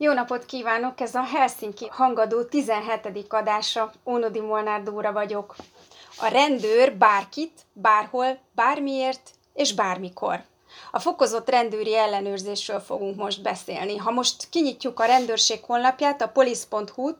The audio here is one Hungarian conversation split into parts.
Jó napot kívánok! Ez a Helsinki hangadó 17. adása. Ónodi Molnár Dóra vagyok. A rendőr bárkit, bárhol, bármiért és bármikor. A fokozott rendőri ellenőrzésről fogunk most beszélni. Ha most kinyitjuk a rendőrség honlapját, a police.hu-t,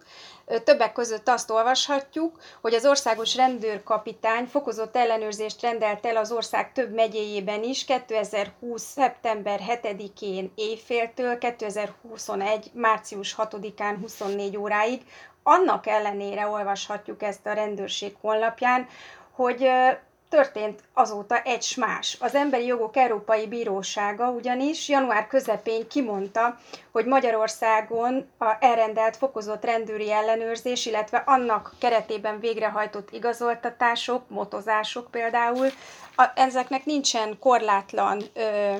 többek között azt olvashatjuk, hogy az országos rendőrkapitány fokozott ellenőrzést rendelt el az ország több megyéjében is 2020. szeptember 7-én éjféltől 2021. március 6-án 24 óráig. Annak ellenére olvashatjuk ezt a rendőrség honlapján, hogy történt azóta egy más. Az Emberi Jogok Európai Bírósága ugyanis január közepén kimondta, hogy Magyarországon a elrendelt fokozott rendőri ellenőrzés, illetve annak keretében végrehajtott igazoltatások, motozások például, a, ezeknek nincsen korlátlan ö,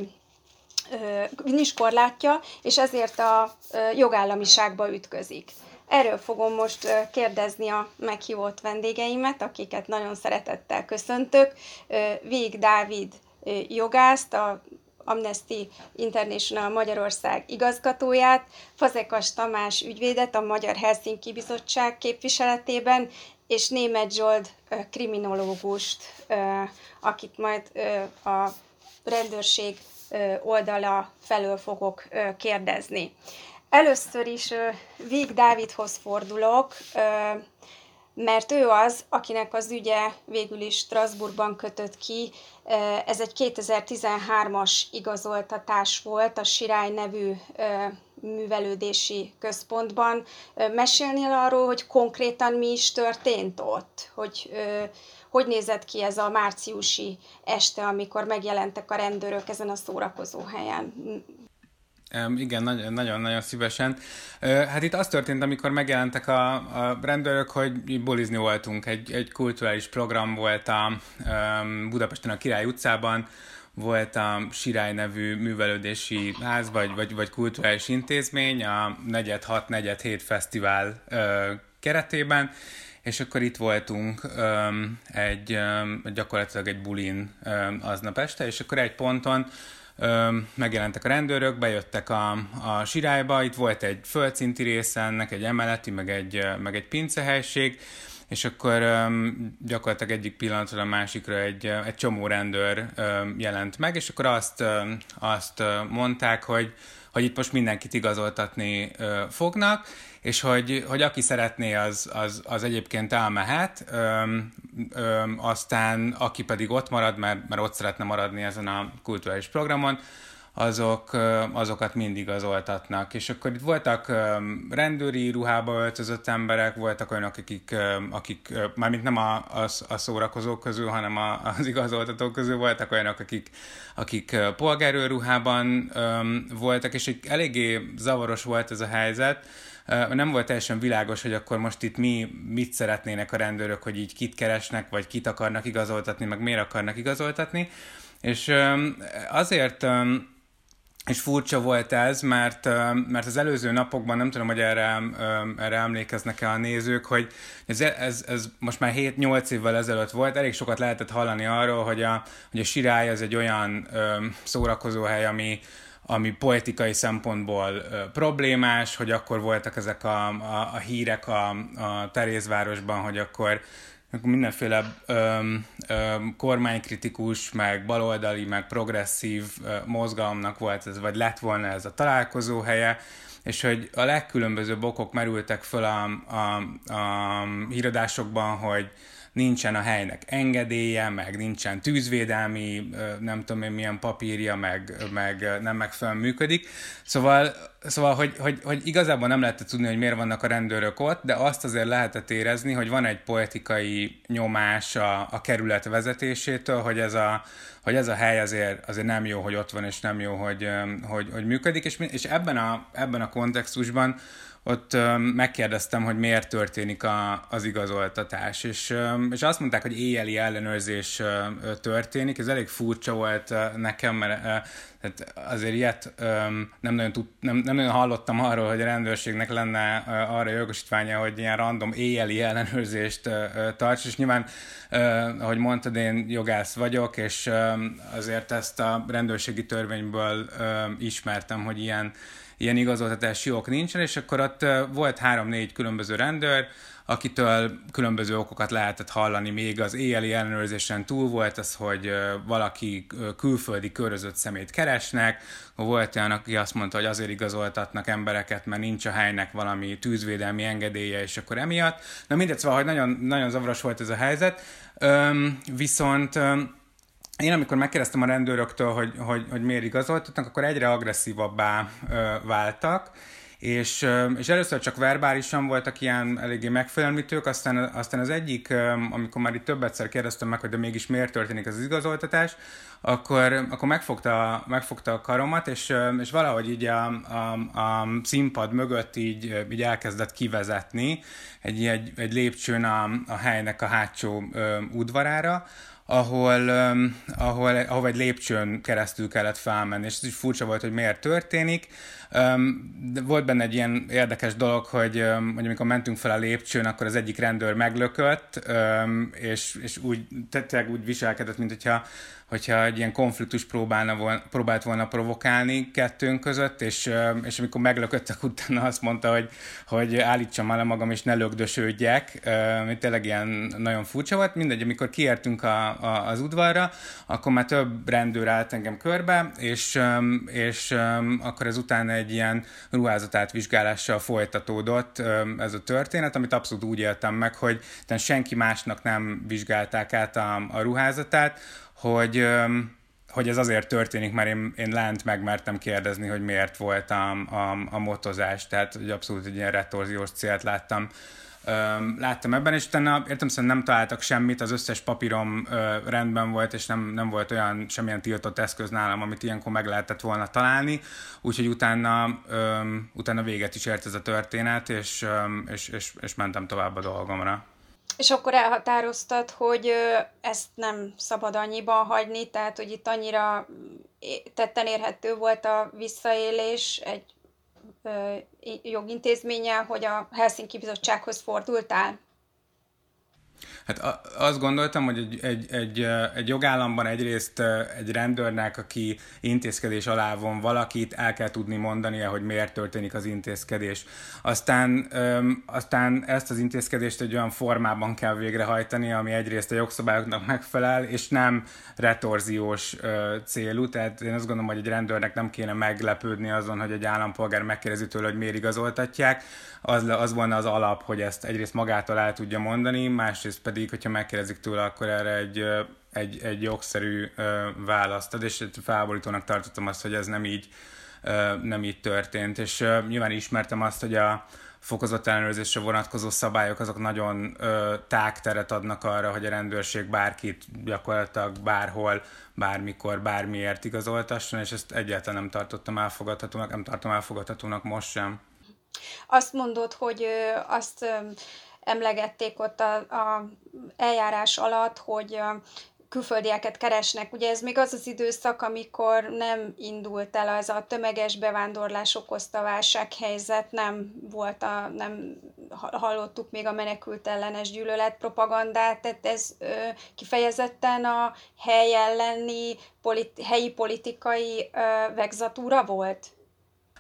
nincs korlátja, és ezért a jogállamiságba ütközik. Erről fogom most kérdezni a meghívott vendégeimet, akiket nagyon szeretettel köszöntök. Vég Dávid jogászt, a Amnesty International Magyarország igazgatóját, Fazekas Tamás ügyvédet a Magyar Helsinki Bizottság képviseletében, és Német Zsold kriminológust, akit majd a rendőrség oldala felől fogok kérdezni. Először is Víg Dávidhoz fordulok, mert ő az, akinek az ügye végül is Strasbourgban kötött ki. Ez egy 2013-as igazoltatás volt a Sirály nevű művelődési központban. Mesélnél arról, hogy konkrétan mi is történt ott? Hogy hogy nézett ki ez a márciusi este, amikor megjelentek a rendőrök ezen a szórakozó helyen? Igen, nagyon-nagyon szívesen. Hát itt az történt, amikor megjelentek a, a rendőrök, hogy bulizni voltunk. Egy, egy kulturális program volt a Budapesten a Király utcában, volt a Sirály nevű művelődési ház, vagy, vagy, vagy kulturális intézmény, a 4-6-4-7 fesztivál keretében, és akkor itt voltunk egy, gyakorlatilag egy bulin aznap este, és akkor egy ponton megjelentek a rendőrök, bejöttek a, a sirályba, itt volt egy földszinti része ennek, egy emeleti, meg egy, meg egy pincehelység, és akkor um, gyakorlatilag egyik pillanatról a másikra egy, egy csomó rendőr jelent meg, és akkor azt, azt mondták, hogy, hogy itt most mindenkit igazoltatni fognak, és hogy, hogy aki szeretné, az, az, az egyébként elmehet, öm, öm, aztán aki pedig ott marad, mert, mert ott szeretne maradni ezen a kulturális programon, azok, azokat mindig igazoltatnak. És akkor itt voltak rendőri ruhába öltözött emberek, voltak olyanok, akik, akik mármint nem a, a, a szórakozók közül, hanem a, az igazoltatók közül voltak olyanok, akik, akik polgárőruhában voltak, és eléggé zavaros volt ez a helyzet, nem volt teljesen világos, hogy akkor most itt mi mit szeretnének a rendőrök, hogy így kit keresnek, vagy kit akarnak igazoltatni, meg miért akarnak igazoltatni. És azért és furcsa volt ez, mert, mert az előző napokban, nem tudom, hogy erre, erre emlékeznek-e a nézők, hogy ez, ez, ez most már 7-8 évvel ezelőtt volt, elég sokat lehetett hallani arról, hogy a, hogy a sirály az egy olyan szórakozóhely, ami, ami politikai szempontból problémás, hogy akkor voltak ezek a, a, a hírek a, a Terézvárosban, hogy akkor, mindenféle ö, ö, kormánykritikus, meg baloldali, meg progresszív ö, mozgalomnak volt ez, vagy lett volna ez a találkozó helye, és hogy a legkülönbözőbb okok merültek föl a, a, a híradásokban, hogy nincsen a helynek engedélye, meg nincsen tűzvédelmi, nem tudom én milyen papírja, meg, meg nem megfelelően működik. Szóval, szóval hogy, hogy, hogy igazából nem lehetett tudni, hogy miért vannak a rendőrök ott, de azt azért lehetett érezni, hogy van egy politikai nyomás a, a kerület vezetésétől, hogy ez a, hogy ez a hely azért, azért nem jó, hogy ott van, és nem jó, hogy, hogy, hogy működik, és, és ebben, a, ebben a kontextusban ott megkérdeztem, hogy miért történik a, az igazoltatás, és, és azt mondták, hogy éjjeli ellenőrzés történik, ez elég furcsa volt nekem, mert tehát azért ilyet nem nagyon, tud, nem, nem nagyon hallottam arról, hogy a rendőrségnek lenne arra jogosítványa, hogy ilyen random éjjeli ellenőrzést tarts, és nyilván, ahogy mondtad, én jogász vagyok, és azért ezt a rendőrségi törvényből ismertem, hogy ilyen ilyen igazoltatási ok nincsen, és akkor ott volt három-négy különböző rendőr, akitől különböző okokat lehetett hallani, még az éjjeli ellenőrzésen túl volt az, hogy valaki külföldi körözött szemét keresnek, volt olyan, aki azt mondta, hogy azért igazoltatnak embereket, mert nincs a helynek valami tűzvédelmi engedélye, és akkor emiatt. Na mindegy, szóval, hogy nagyon, nagyon zavaros volt ez a helyzet. Üm, viszont üm, én amikor megkérdeztem a rendőröktől, hogy, hogy, hogy miért igazoltatnak, akkor egyre agresszívabbá ö, váltak, és, és először csak verbálisan voltak ilyen eléggé megfelelmítők, aztán, aztán az egyik, amikor már itt többetszer kérdeztem meg, hogy de mégis miért történik ez az igazoltatás, akkor, akkor megfogta, megfogta a karomat, és, és valahogy így a, a, a színpad mögött így, így elkezdett kivezetni egy, egy, egy lépcsőn a, a helynek a hátsó ö, udvarára, ahol, ahol, ahol egy lépcsőn keresztül kellett felmenni, és ez is furcsa volt, hogy miért történik. De volt benne egy ilyen érdekes dolog, hogy, hogy amikor mentünk fel a lépcsőn, akkor az egyik rendőr meglökött, és, és úgy, tényleg úgy viselkedett, mint hogyha hogyha egy ilyen konfliktus próbálna volna, próbált volna provokálni kettőnk között, és, és amikor meglököttek utána azt mondta, hogy, hogy állítsam el magam, és ne lögdösődjek, ami tényleg ilyen nagyon furcsa volt. Mindegy, amikor kiértünk a, a, az udvarra, akkor már több rendőr állt engem körbe, és, és akkor ezután egy ilyen ruházatátvizsgálással folytatódott ez a történet, amit abszolút úgy éltem meg, hogy senki másnak nem vizsgálták át a, a ruházatát, hogy, hogy ez azért történik, mert én, én lent megmertem kérdezni, hogy miért volt a, a, motozás, tehát hogy abszolút egy ilyen retorziós célt láttam. Láttam ebben, és utána értem szerint nem találtak semmit, az összes papírom rendben volt, és nem, nem volt olyan semmilyen tiltott eszköz nálam, amit ilyenkor meg lehetett volna találni, úgyhogy utána, utána véget is ért ez a történet, és, és, és, és mentem tovább a dolgomra. És akkor elhatároztad, hogy ezt nem szabad annyiban hagyni, tehát hogy itt annyira tetten érhető volt a visszaélés egy jogintézménnyel, hogy a Helsinki Bizottsághoz fordultál? Hát azt gondoltam, hogy egy, egy, egy, egy jogállamban egyrészt egy rendőrnek, aki intézkedés alá von valakit, el kell tudni mondania, hogy miért történik az intézkedés. Aztán, öm, aztán ezt az intézkedést egy olyan formában kell végrehajtani, ami egyrészt a jogszabályoknak megfelel, és nem retorziós ö, célú. Tehát én azt gondolom, hogy egy rendőrnek nem kéne meglepődni azon, hogy egy állampolgár megkérdezi tőle, hogy miért igazoltatják. Az, az volna az alap, hogy ezt egyrészt magától el tudja mondani, másrészt pedig pedig, hogyha megkérdezik tőle, akkor erre egy, egy, egy jogszerű választ ad, és felborítónak tartottam azt, hogy ez nem így, nem így történt, és nyilván ismertem azt, hogy a fokozott ellenőrzésre vonatkozó szabályok azok nagyon ö, tágteret adnak arra, hogy a rendőrség bárkit gyakorlatilag bárhol, bármikor, bármiért igazoltasson, és ezt egyáltalán nem tartottam elfogadhatónak, nem tartom elfogadhatónak most sem. Azt mondod, hogy azt emlegették ott a, a eljárás alatt, hogy külföldieket keresnek. Ugye ez még az az időszak, amikor nem indult el az a tömeges bevándorlás okozta válsághelyzet, nem volt a, nem hallottuk még a menekült ellenes gyűlöletpropagandát, tehát ez ö, kifejezetten a hely elleni politi- helyi politikai ö, vegzatúra volt?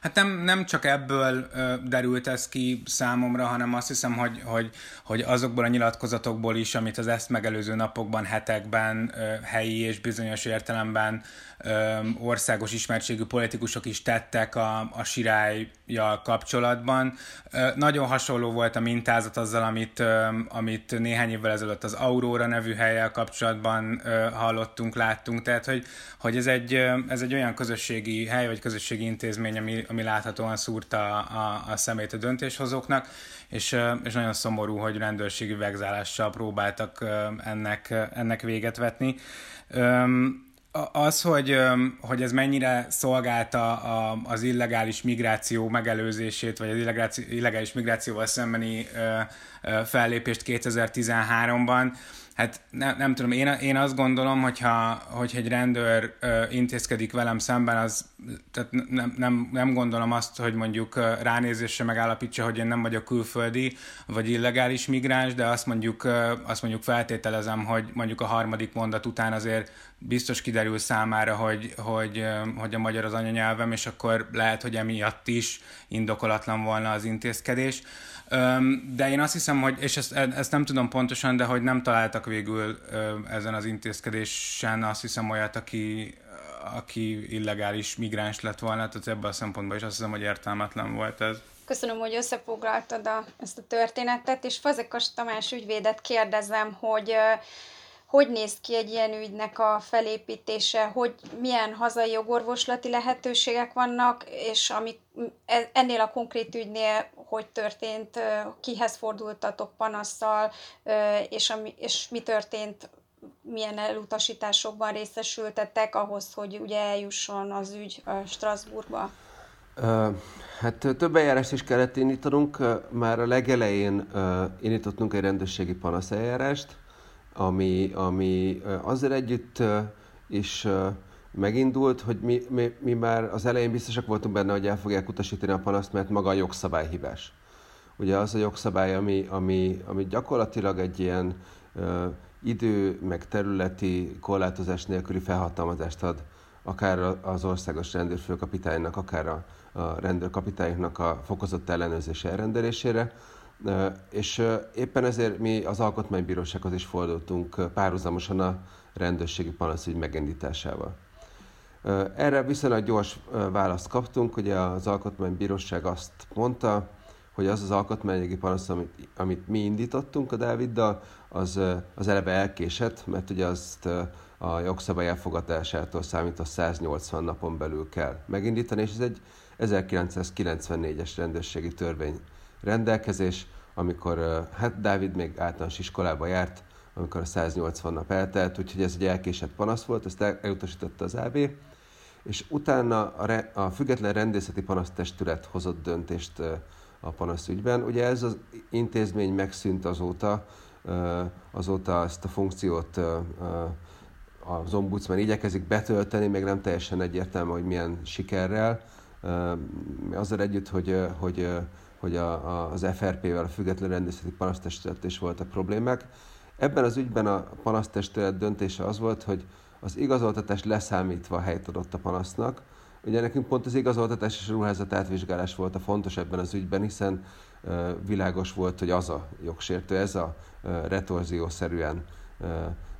Hát nem, nem csak ebből ö, derült ez ki számomra, hanem azt hiszem, hogy, hogy, hogy azokból a nyilatkozatokból is, amit az ezt megelőző napokban, hetekben ö, helyi és bizonyos értelemben ö, országos ismertségű politikusok is tettek a, a sirályjal kapcsolatban. Ö, nagyon hasonló volt a mintázat azzal, amit, ö, amit néhány évvel ezelőtt az Aurora nevű helyel kapcsolatban ö, hallottunk, láttunk. Tehát, hogy, hogy ez, egy, ez egy olyan közösségi hely, vagy közösségi intézmény, ami, ami láthatóan szúrta a, a szemét a döntéshozóknak, és, és nagyon szomorú, hogy rendőrségi vegzálással próbáltak ennek, ennek véget vetni. Az, hogy, hogy ez mennyire szolgálta az illegális migráció megelőzését, vagy az illegális migrációval szembeni fellépést 2013-ban, Hát ne, nem tudom, én, én azt gondolom, hogyha, hogy egy rendőr ö, intézkedik velem szemben, az tehát nem, nem, nem gondolom azt, hogy mondjuk ránézésre megállapítsa, hogy én nem vagyok külföldi, vagy illegális migráns, de azt mondjuk, azt mondjuk feltételezem, hogy mondjuk a harmadik mondat után azért biztos kiderül számára, hogy, hogy, hogy a magyar az anyanyelvem, és akkor lehet, hogy emiatt is indokolatlan volna az intézkedés. De én azt hiszem, hogy, és ezt, ezt nem tudom pontosan, de hogy nem találtak végül ezen az intézkedésen azt hiszem olyat, aki, aki illegális migráns lett volna, tehát ebből a szempontból is azt hiszem, hogy értelmetlen volt ez. Köszönöm, hogy összefoglaltad a, ezt a történetet, és Fazekas Tamás ügyvédet kérdezem, hogy hogy néz ki egy ilyen ügynek a felépítése, hogy milyen hazai jogorvoslati lehetőségek vannak, és ami, e, ennél a konkrét ügynél hogy történt, kihez fordultatok panasszal, és, ami, és mi történt, milyen elutasításokban részesültetek ahhoz, hogy ugye eljusson az ügy Strasbourgba? Hát több eljárást is kellett indítanunk. Már a legelején indítottunk egy rendőrségi panaszeljárást, ami, ami azért együtt is megindult, hogy mi, mi, mi már az elején biztosak voltunk benne, hogy el fogják utasítani a panaszt, mert maga a jogszabály hibás. Ugye az a jogszabály, ami, ami, ami gyakorlatilag egy ilyen ö, idő, meg területi korlátozás nélküli felhatalmazást ad akár az országos rendőrfőkapitánynak, akár a, a rendőrkapitányoknak a fokozott ellenőrzés elrendelésére, és éppen ezért mi az Alkotmánybírósághoz is fordultunk párhuzamosan a rendőrségi panaszügy megindításával. Erre viszonylag gyors választ kaptunk, ugye az Alkotmánybíróság azt mondta, hogy az az alkotmányjogi panasz, amit, amit mi indítottunk a Dáviddal, az, az eleve elkésett, mert ugye azt a jogszabály elfogadásától számít a 180 napon belül kell megindítani, és ez egy 1994-es rendőrségi törvény rendelkezés, amikor hát Dávid még általános iskolába járt, amikor a 180 nap eltelt, úgyhogy ez egy elkésett panasz volt, ezt elutasította az AB, és utána a, re, a független rendészeti panasztestület hozott döntést a panaszügyben. Ugye ez az intézmény megszűnt azóta, azóta ezt a funkciót az ombudsman igyekezik betölteni, még nem teljesen egyértelmű, hogy milyen sikerrel. Azzal együtt, hogy, hogy, hogy a, a, az FRP-vel, a Független Rendészeti Panasztestület is voltak problémák. Ebben az ügyben a panasztestület döntése az volt, hogy az igazoltatás leszámítva helyt adott a panasznak. Ugye nekünk pont az igazoltatás és a ruházat átvizsgálás volt a fontos ebben az ügyben, hiszen uh, világos volt, hogy az a jogsértő, ez a uh, retorziószerűen uh,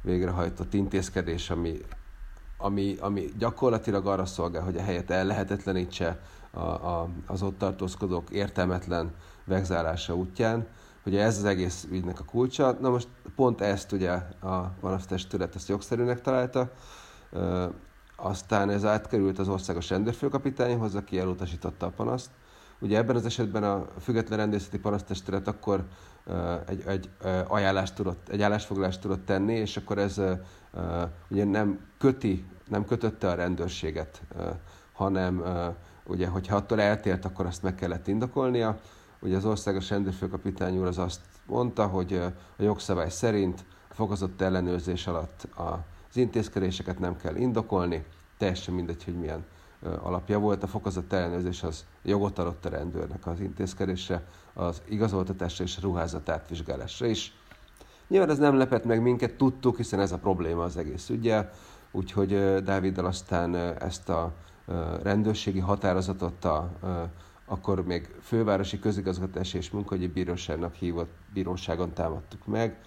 végrehajtott intézkedés, ami, ami, ami gyakorlatilag arra szolgál, hogy a helyet ellehetetlenítse a, a, az ott tartózkodók értelmetlen vegzálása útján, Ugye ez az egész ügynek a kulcsa. Na most pont ezt ugye a panasztestület ezt jogszerűnek találta, aztán ez átkerült az országos rendőrfőkapitányhoz, aki elutasította a panaszt. Ugye ebben az esetben a független rendészeti panasztestület akkor egy, egy ajánlást tudott, egy állásfoglalást tudott tenni, és akkor ez ugye nem köti, nem kötötte a rendőrséget, hanem ugye, hogyha attól eltért, akkor azt meg kellett indokolnia. Ugye az országos rendőrfőkapitány úr az azt mondta, hogy a jogszabály szerint a fokozott ellenőrzés alatt az intézkedéseket nem kell indokolni, teljesen mindegy, hogy milyen alapja volt. A fokozott ellenőrzés az jogot adott a rendőrnek az intézkedésre, az igazoltatásra és a ruházat átvizsgálásra is. Nyilván ez nem lepett meg minket, tudtuk, hiszen ez a probléma az egész ügyel, úgyhogy Dáviddal aztán ezt a rendőrségi határozatot a akkor még fővárosi közigazgatási és munkahogyi bíróságnak hívott bíróságon támadtuk meg.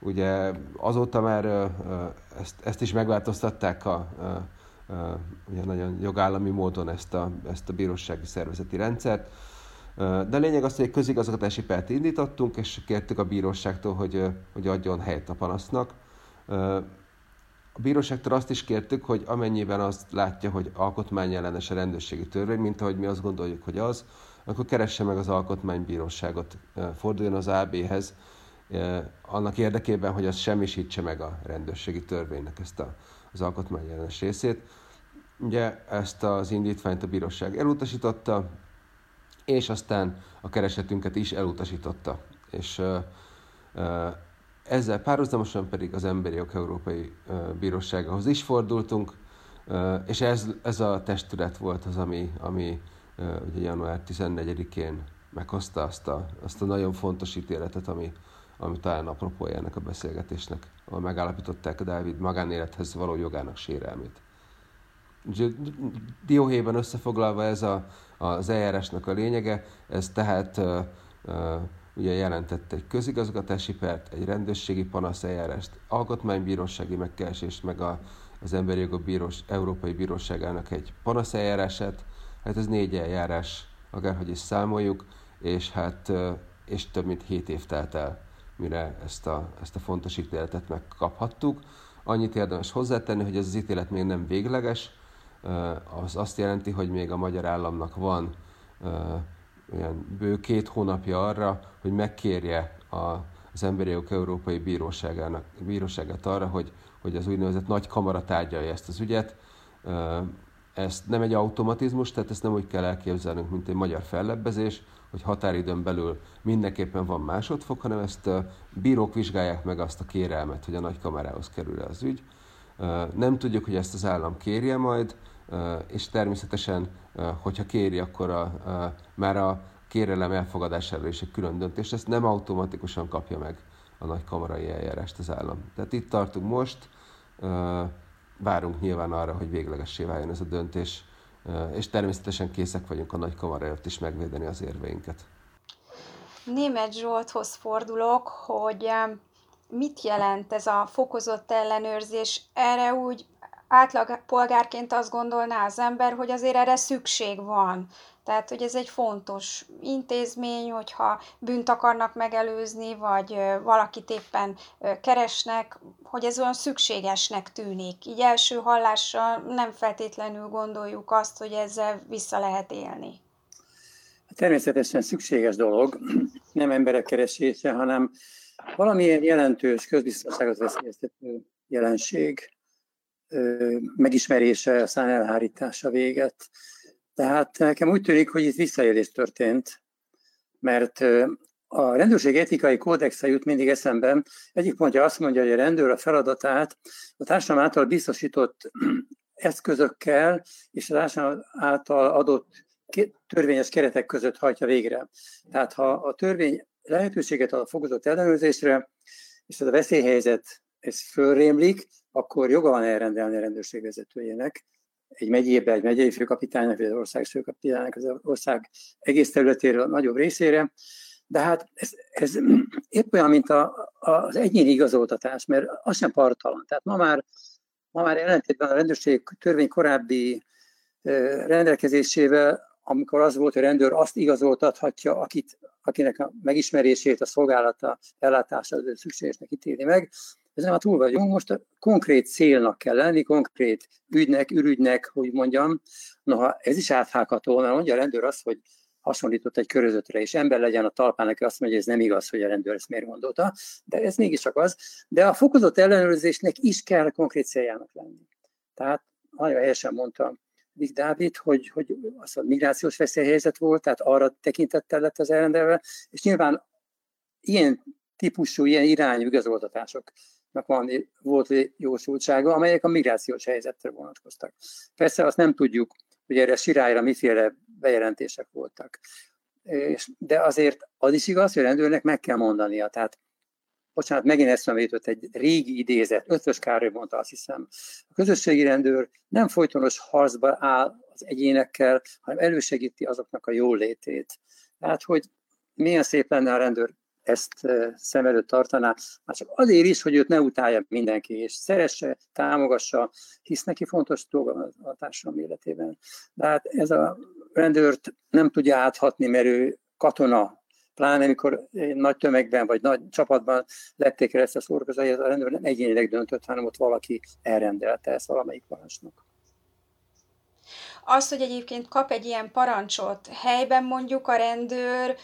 Ugye azóta már ezt, ezt is megváltoztatták a, a, a, ugye nagyon jogállami módon ezt a, ezt a bírósági szervezeti rendszert. De lényeg az, hogy egy közigazgatási pert indítottunk, és kértük a bíróságtól, hogy, hogy adjon helyet a panasznak. A bíróságtól azt is kértük, hogy amennyiben azt látja, hogy alkotmányellenes a rendőrségi törvény, mint ahogy mi azt gondoljuk, hogy az, akkor keresse meg az alkotmánybíróságot, forduljon az AB-hez, annak érdekében, hogy az semmisítse meg a rendőrségi törvénynek ezt a, az alkotmányellenes részét. Ugye ezt az indítványt a bíróság elutasította, és aztán a keresetünket is elutasította. És ezzel párhuzamosan pedig az Emberi Jog Európai Bíróságához is fordultunk, és ez, ez a testület volt az, ami, ami ugye január 14-én meghozta azt a, azt a nagyon fontos ítéletet, ami, ami talán apropója ennek a beszélgetésnek, ahol megállapították a Dávid magánélethez való jogának sérelmét. Dióhéjban összefoglalva ez a, az eljárásnak a lényege, ez tehát uh, uh, ugye jelentett egy közigazgatási pert, egy rendőrségi panaszeljárást, alkotmánybírósági megkeresést, meg a, az Emberi Jogok Bírós, Európai Bíróságának egy panaszeljárását. Hát ez négy eljárás, akárhogy is számoljuk, és hát és több mint 7 év telt el, mire ezt a, ezt a fontos ítéletet megkaphattuk. Annyit érdemes hozzátenni, hogy ez az ítélet még nem végleges, az azt jelenti, hogy még a magyar államnak van olyan bő két hónapja arra, hogy megkérje a, az Emberi Jogok Európai Bíróságának, Bíróságát arra, hogy, hogy az úgynevezett nagy kamara tárgyalja ezt az ügyet. Ez nem egy automatizmus, tehát ezt nem úgy kell elképzelnünk, mint egy magyar fellebbezés, hogy határidőn belül mindenképpen van másodfok, hanem ezt bírók vizsgálják meg azt a kérelmet, hogy a nagy kamerához kerül az ügy. Nem tudjuk, hogy ezt az állam kérje majd, és természetesen, hogyha kéri, akkor a, a, már a kérelem elfogadására is egy külön döntés, ezt nem automatikusan kapja meg a nagy kamarai eljárást az állam. Tehát itt tartunk most, várunk nyilván arra, hogy véglegessé váljon ez a döntés, és természetesen készek vagyunk a nagy kamara előtt is megvédeni az érveinket. Német Zsolthoz fordulok, hogy mit jelent ez a fokozott ellenőrzés? Erre úgy átlag polgárként azt gondolná az ember, hogy azért erre szükség van. Tehát, hogy ez egy fontos intézmény, hogyha bűnt akarnak megelőzni, vagy valakit éppen keresnek, hogy ez olyan szükségesnek tűnik. Így első hallásra nem feltétlenül gondoljuk azt, hogy ezzel vissza lehet élni. Természetesen szükséges dolog, nem emberek keresése, hanem valamilyen jelentős közbiztonságot veszélyeztető jelenség megismerése, aztán elhárítása véget. Tehát nekem úgy tűnik, hogy itt visszaélés történt, mert a rendőrség etikai kódexe jut mindig eszembe. Egyik pontja azt mondja, hogy a rendőr a feladatát a társadalom által biztosított eszközökkel és a társadalom által adott törvényes keretek között hajtja végre. Tehát ha a törvény lehetőséget ad a fokozott ellenőrzésre, és ez a veszélyhelyzet ez fölrémlik, akkor joga van elrendelni a rendőrség vezetőjének, egy megyébe, egy megyei főkapitánynak, vagy az ország főkapitánynak az ország egész területéről a nagyobb részére, de hát ez, ez épp olyan, mint a, az egyéni igazoltatás, mert az sem partalan. Tehát ma már, ma már ellentétben a rendőrség törvény korábbi rendelkezésével, amikor az volt, hogy a rendőr azt igazoltathatja, akit, akinek a megismerését, a szolgálata, ellátása szükségesnek ítéli meg, ezen már túl vagyunk, most a konkrét célnak kell lenni, konkrét ügynek, ürügynek, hogy mondjam. Noha ez is áthágható, mert mondja a rendőr azt, hogy hasonlított egy körözötre, és ember legyen a talpán, aki azt mondja, hogy ez nem igaz, hogy a rendőr ezt miért gondolta, de ez mégiscsak az. De a fokozott ellenőrzésnek is kell konkrét céljának lenni. Tehát nagyon helyesen mondta Vig Dávid, hogy, hogy az a migrációs veszélyhelyzet volt, tehát arra tekintettel lett az elrendelve, és nyilván ilyen típusú, ilyen irányú igazoltatások van, volt jósultsága, amelyek a migrációs helyzetre vonatkoztak. Persze azt nem tudjuk, hogy erre sirályra miféle bejelentések voltak. És, de azért az is igaz, hogy a rendőrnek meg kell mondania. Tehát, bocsánat, megint eszembe jutott egy régi idézet, Ötvös Károly mondta, azt hiszem, a közösségi rendőr nem folytonos harcba áll az egyénekkel, hanem elősegíti azoknak a jól létét. Tehát, hogy milyen szép lenne a rendőr ezt szem előtt tartaná, már csak azért is, hogy őt ne utálja mindenki, és szeresse, támogassa, hisz neki fontos dolga a társadalom életében. De hát ez a rendőrt nem tudja áthatni, mert ő katona, pláne amikor nagy tömegben vagy nagy csapatban lették el ezt a szórakozói, a rendőr nem egyénileg döntött, hanem ott valaki elrendelte ezt valamelyik parancsnok. Az, hogy egyébként kap egy ilyen parancsot, helyben mondjuk a rendőr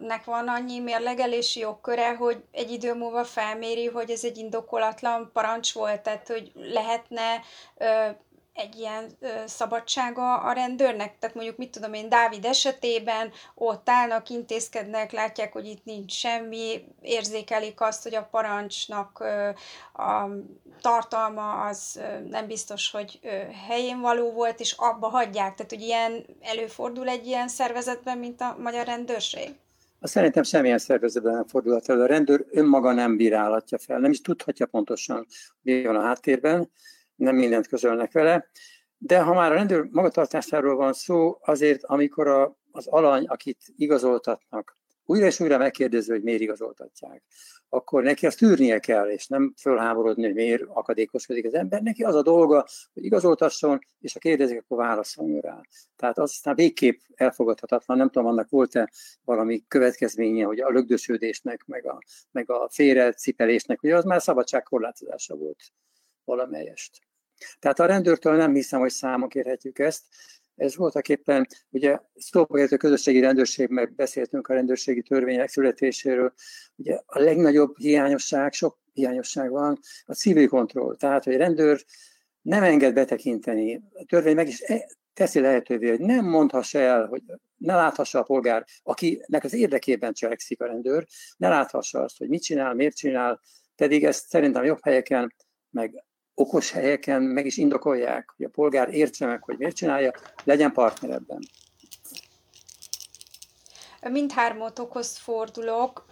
nek van annyi mérlegelési jogköre, hogy egy idő múlva felméri, hogy ez egy indokolatlan parancs volt, tehát hogy lehetne egy ilyen ö, szabadsága a rendőrnek? Tehát mondjuk, mit tudom én, Dávid esetében ott állnak, intézkednek, látják, hogy itt nincs semmi, érzékelik azt, hogy a parancsnak ö, a tartalma az ö, nem biztos, hogy ö, helyén való volt, és abba hagyják. Tehát, hogy ilyen előfordul egy ilyen szervezetben, mint a magyar rendőrség? azt szerintem semmilyen szervezetben nem fordulhat elő. A rendőr önmaga nem bírálhatja fel, nem is tudhatja pontosan, mi van a háttérben, nem mindent közölnek vele. De ha már a rendőr magatartásáról van szó, azért amikor a, az alany, akit igazoltatnak, újra és újra megkérdező, hogy miért igazoltatják, akkor neki azt tűrnie kell, és nem fölháborodni, hogy miért akadékoskodik az ember. Neki az a dolga, hogy igazoltasson, és ha kérdezik, akkor válaszoljon rá. Tehát az aztán végképp elfogadhatatlan. Nem tudom, annak volt-e valami következménye, hogy a lögdösödésnek, meg a, meg a félrecipelésnek, ugye az már szabadságkorlátozása volt valamelyest. Tehát a rendőrtől nem hiszem, hogy számon kérhetjük ezt, ez voltak éppen, ugye szóba a közösségi rendőrség, meg beszéltünk a rendőrségi törvények születéséről, ugye a legnagyobb hiányosság, sok hiányosság van, a civil kontroll. Tehát, hogy a rendőr nem enged betekinteni. A törvény meg is e, teszi lehetővé, hogy nem mondhassa el, hogy ne láthassa a polgár, akinek az érdekében cselekszik a rendőr, ne láthassa azt, hogy mit csinál, miért csinál, pedig ezt szerintem jobb helyeken, meg okos helyeken meg is indokolják, hogy a polgár értse meg, hogy miért csinálja, legyen partner ebben. Mindhármatokhoz fordulok.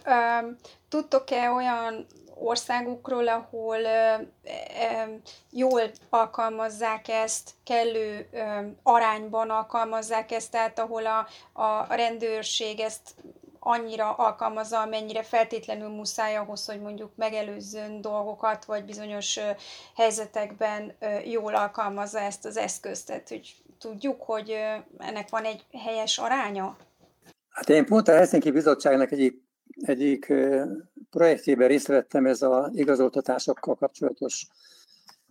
Tudtok-e olyan országokról, ahol jól alkalmazzák ezt, kellő arányban alkalmazzák ezt, tehát ahol a, a rendőrség ezt annyira alkalmazza, amennyire feltétlenül muszáj ahhoz, hogy mondjuk megelőzzön dolgokat, vagy bizonyos helyzetekben jól alkalmazza ezt az eszközt. Tehát, hogy tudjuk, hogy ennek van egy helyes aránya? Hát én pont a Helsinki Bizottságnak egyik, egyik projektjében részt vettem ez az igazoltatásokkal kapcsolatos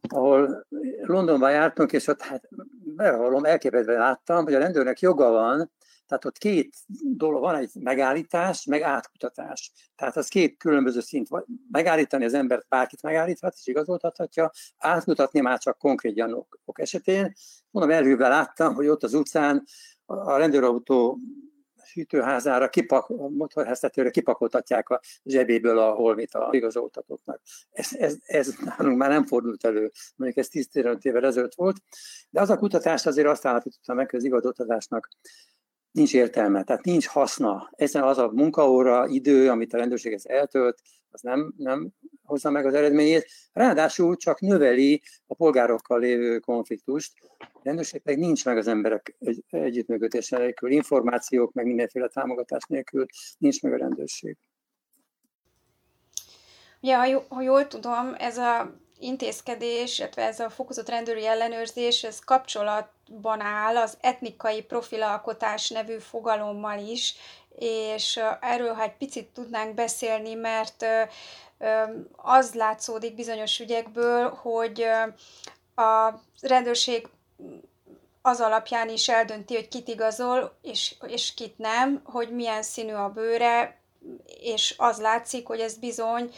ahol Londonban jártunk, és ott hát bevallom, elképedve láttam, hogy a rendőrnek joga van tehát ott két dolog van, egy megállítás, meg átkutatás. Tehát az két különböző szint. Megállítani az embert bárkit megállíthat, és igazoltathatja, átkutatni már csak konkrét gyanúk esetén. Mondom, előbb láttam, hogy ott az utcán a rendőrautó hűtőházára, kipak, motorháztetőre kipakoltatják a zsebéből a holmit a igazoltatottnak. Ez, ez, ez nálunk már nem fordult elő, mondjuk ez 10-15 évvel ezelőtt volt, de az a kutatás azért azt állapította meg, hogy az igazoltatásnak nincs értelme, tehát nincs haszna. Ezen az a munkaóra, idő, amit a rendőrség ezt eltölt, az nem, nem hozza meg az eredményét. Ráadásul csak növeli a polgárokkal lévő konfliktust. A rendőrség pedig nincs meg az emberek egy, együttműködése nélkül, információk, meg mindenféle támogatás nélkül nincs meg a rendőrség. Ja, ha jól tudom, ez a intézkedés, illetve ez a fokozott rendőri ellenőrzés, ez kapcsolatban áll az etnikai profilalkotás nevű fogalommal is, és erről ha egy picit tudnánk beszélni, mert az látszódik bizonyos ügyekből, hogy a rendőrség az alapján is eldönti, hogy kit igazol, és, és kit nem, hogy milyen színű a bőre, és az látszik, hogy ez bizony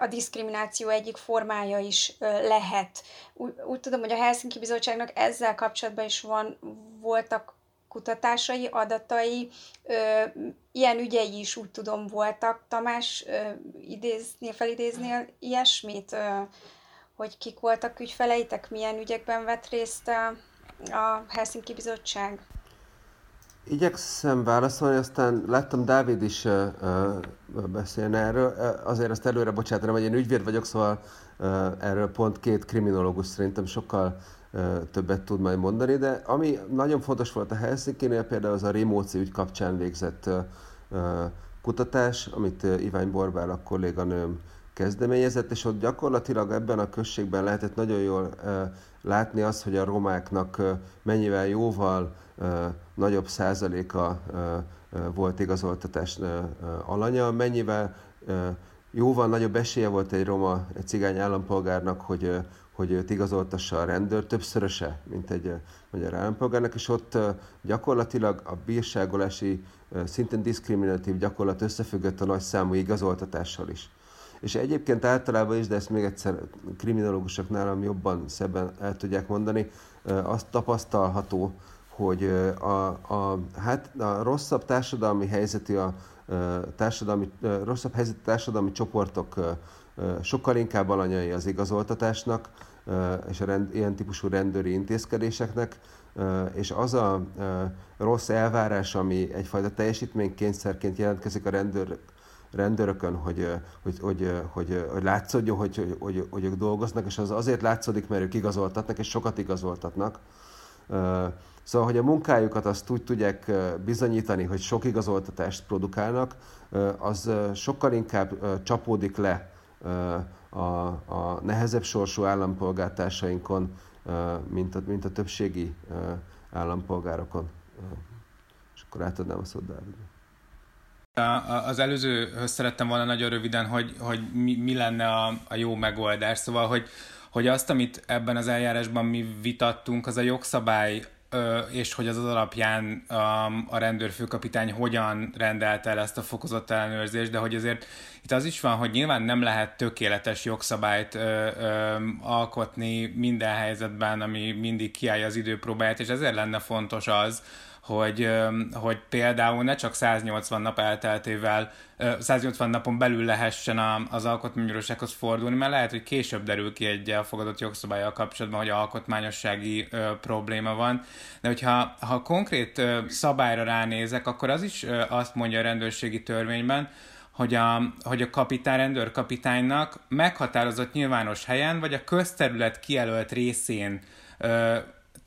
a diszkrimináció egyik formája is lehet. Úgy, úgy tudom, hogy a Helsinki Bizottságnak ezzel kapcsolatban is van, voltak kutatásai, adatai, ilyen ügyei is úgy tudom voltak. Tamás, idéznél, felidéznél ilyesmit, hogy kik voltak ügyfeleitek, milyen ügyekben vett részt a, a Helsinki Bizottság? Igyekszem válaszolni, aztán láttam Dávid is beszélni erről. Azért azt előre bocsátanom, hogy én ügyvéd vagyok, szóval uh, erről pont két kriminológus szerintem sokkal többet tud majd mondani, de ami nagyon fontos volt a Helsinki-nél, például az a Rimóci ügy kapcsán végzett kutatás, amit Ivány Borbál a kolléganőm kezdeményezett, és ott gyakorlatilag ebben a községben lehetett nagyon jól látni azt, hogy a romáknak mennyivel jóval nagyobb százaléka volt igazoltatás alanya, mennyivel jóval nagyobb esélye volt egy roma, egy cigány állampolgárnak, hogy, hogy őt igazoltassa a rendőr, többszöröse, mint egy magyar állampolgárnak, és ott gyakorlatilag a bírságolási, szintén diszkriminatív gyakorlat összefüggött a nagy számú igazoltatással is. És egyébként általában is, de ezt még egyszer kriminológusok nálam jobban szebben el tudják mondani, azt tapasztalható, hogy a, a, hát a rosszabb társadalmi helyzetű a társadalmi, rosszabb helyzetű társadalmi csoportok sokkal inkább alanyai az igazoltatásnak és a rend, ilyen típusú rendőri intézkedéseknek, és az a rossz elvárás, ami egyfajta teljesítménykényszerként jelentkezik a rendőr, rendőrökön, hogy, hogy, hogy, hogy, hogy látszódjon, hogy, hogy, hogy, hogy ők dolgoznak, és az azért látszódik, mert ők igazoltatnak, és sokat igazoltatnak. Szóval, hogy a munkájukat azt úgy tudják bizonyítani, hogy sok igazoltatást produkálnak, az sokkal inkább csapódik le a, a nehezebb sorsú állampolgártársainkon, mint a, mint a többségi állampolgárokon. És akkor átadnám a szót Dávidnak. Az előzőhöz szerettem volna nagyon röviden, hogy, hogy mi, mi lenne a, a jó megoldás. Szóval, hogy, hogy azt, amit ebben az eljárásban mi vitattunk, az a jogszabály és hogy az az alapján a rendőrfőkapitány hogyan rendelte el ezt a fokozott ellenőrzést, de hogy azért itt az is van, hogy nyilván nem lehet tökéletes jogszabályt alkotni minden helyzetben, ami mindig kiállja az időpróbáját, és ezért lenne fontos az, hogy, hogy például ne csak 180 nap elteltével, 180 napon belül lehessen az alkotmánybírósághoz fordulni, mert lehet, hogy később derül ki egy elfogadott jogszabályjal kapcsolatban, hogy alkotmányossági probléma van. De hogyha ha konkrét szabályra ránézek, akkor az is azt mondja a rendőrségi törvényben, hogy a, hogy a kapitány, rendőrkapitánynak meghatározott nyilvános helyen, vagy a közterület kijelölt részén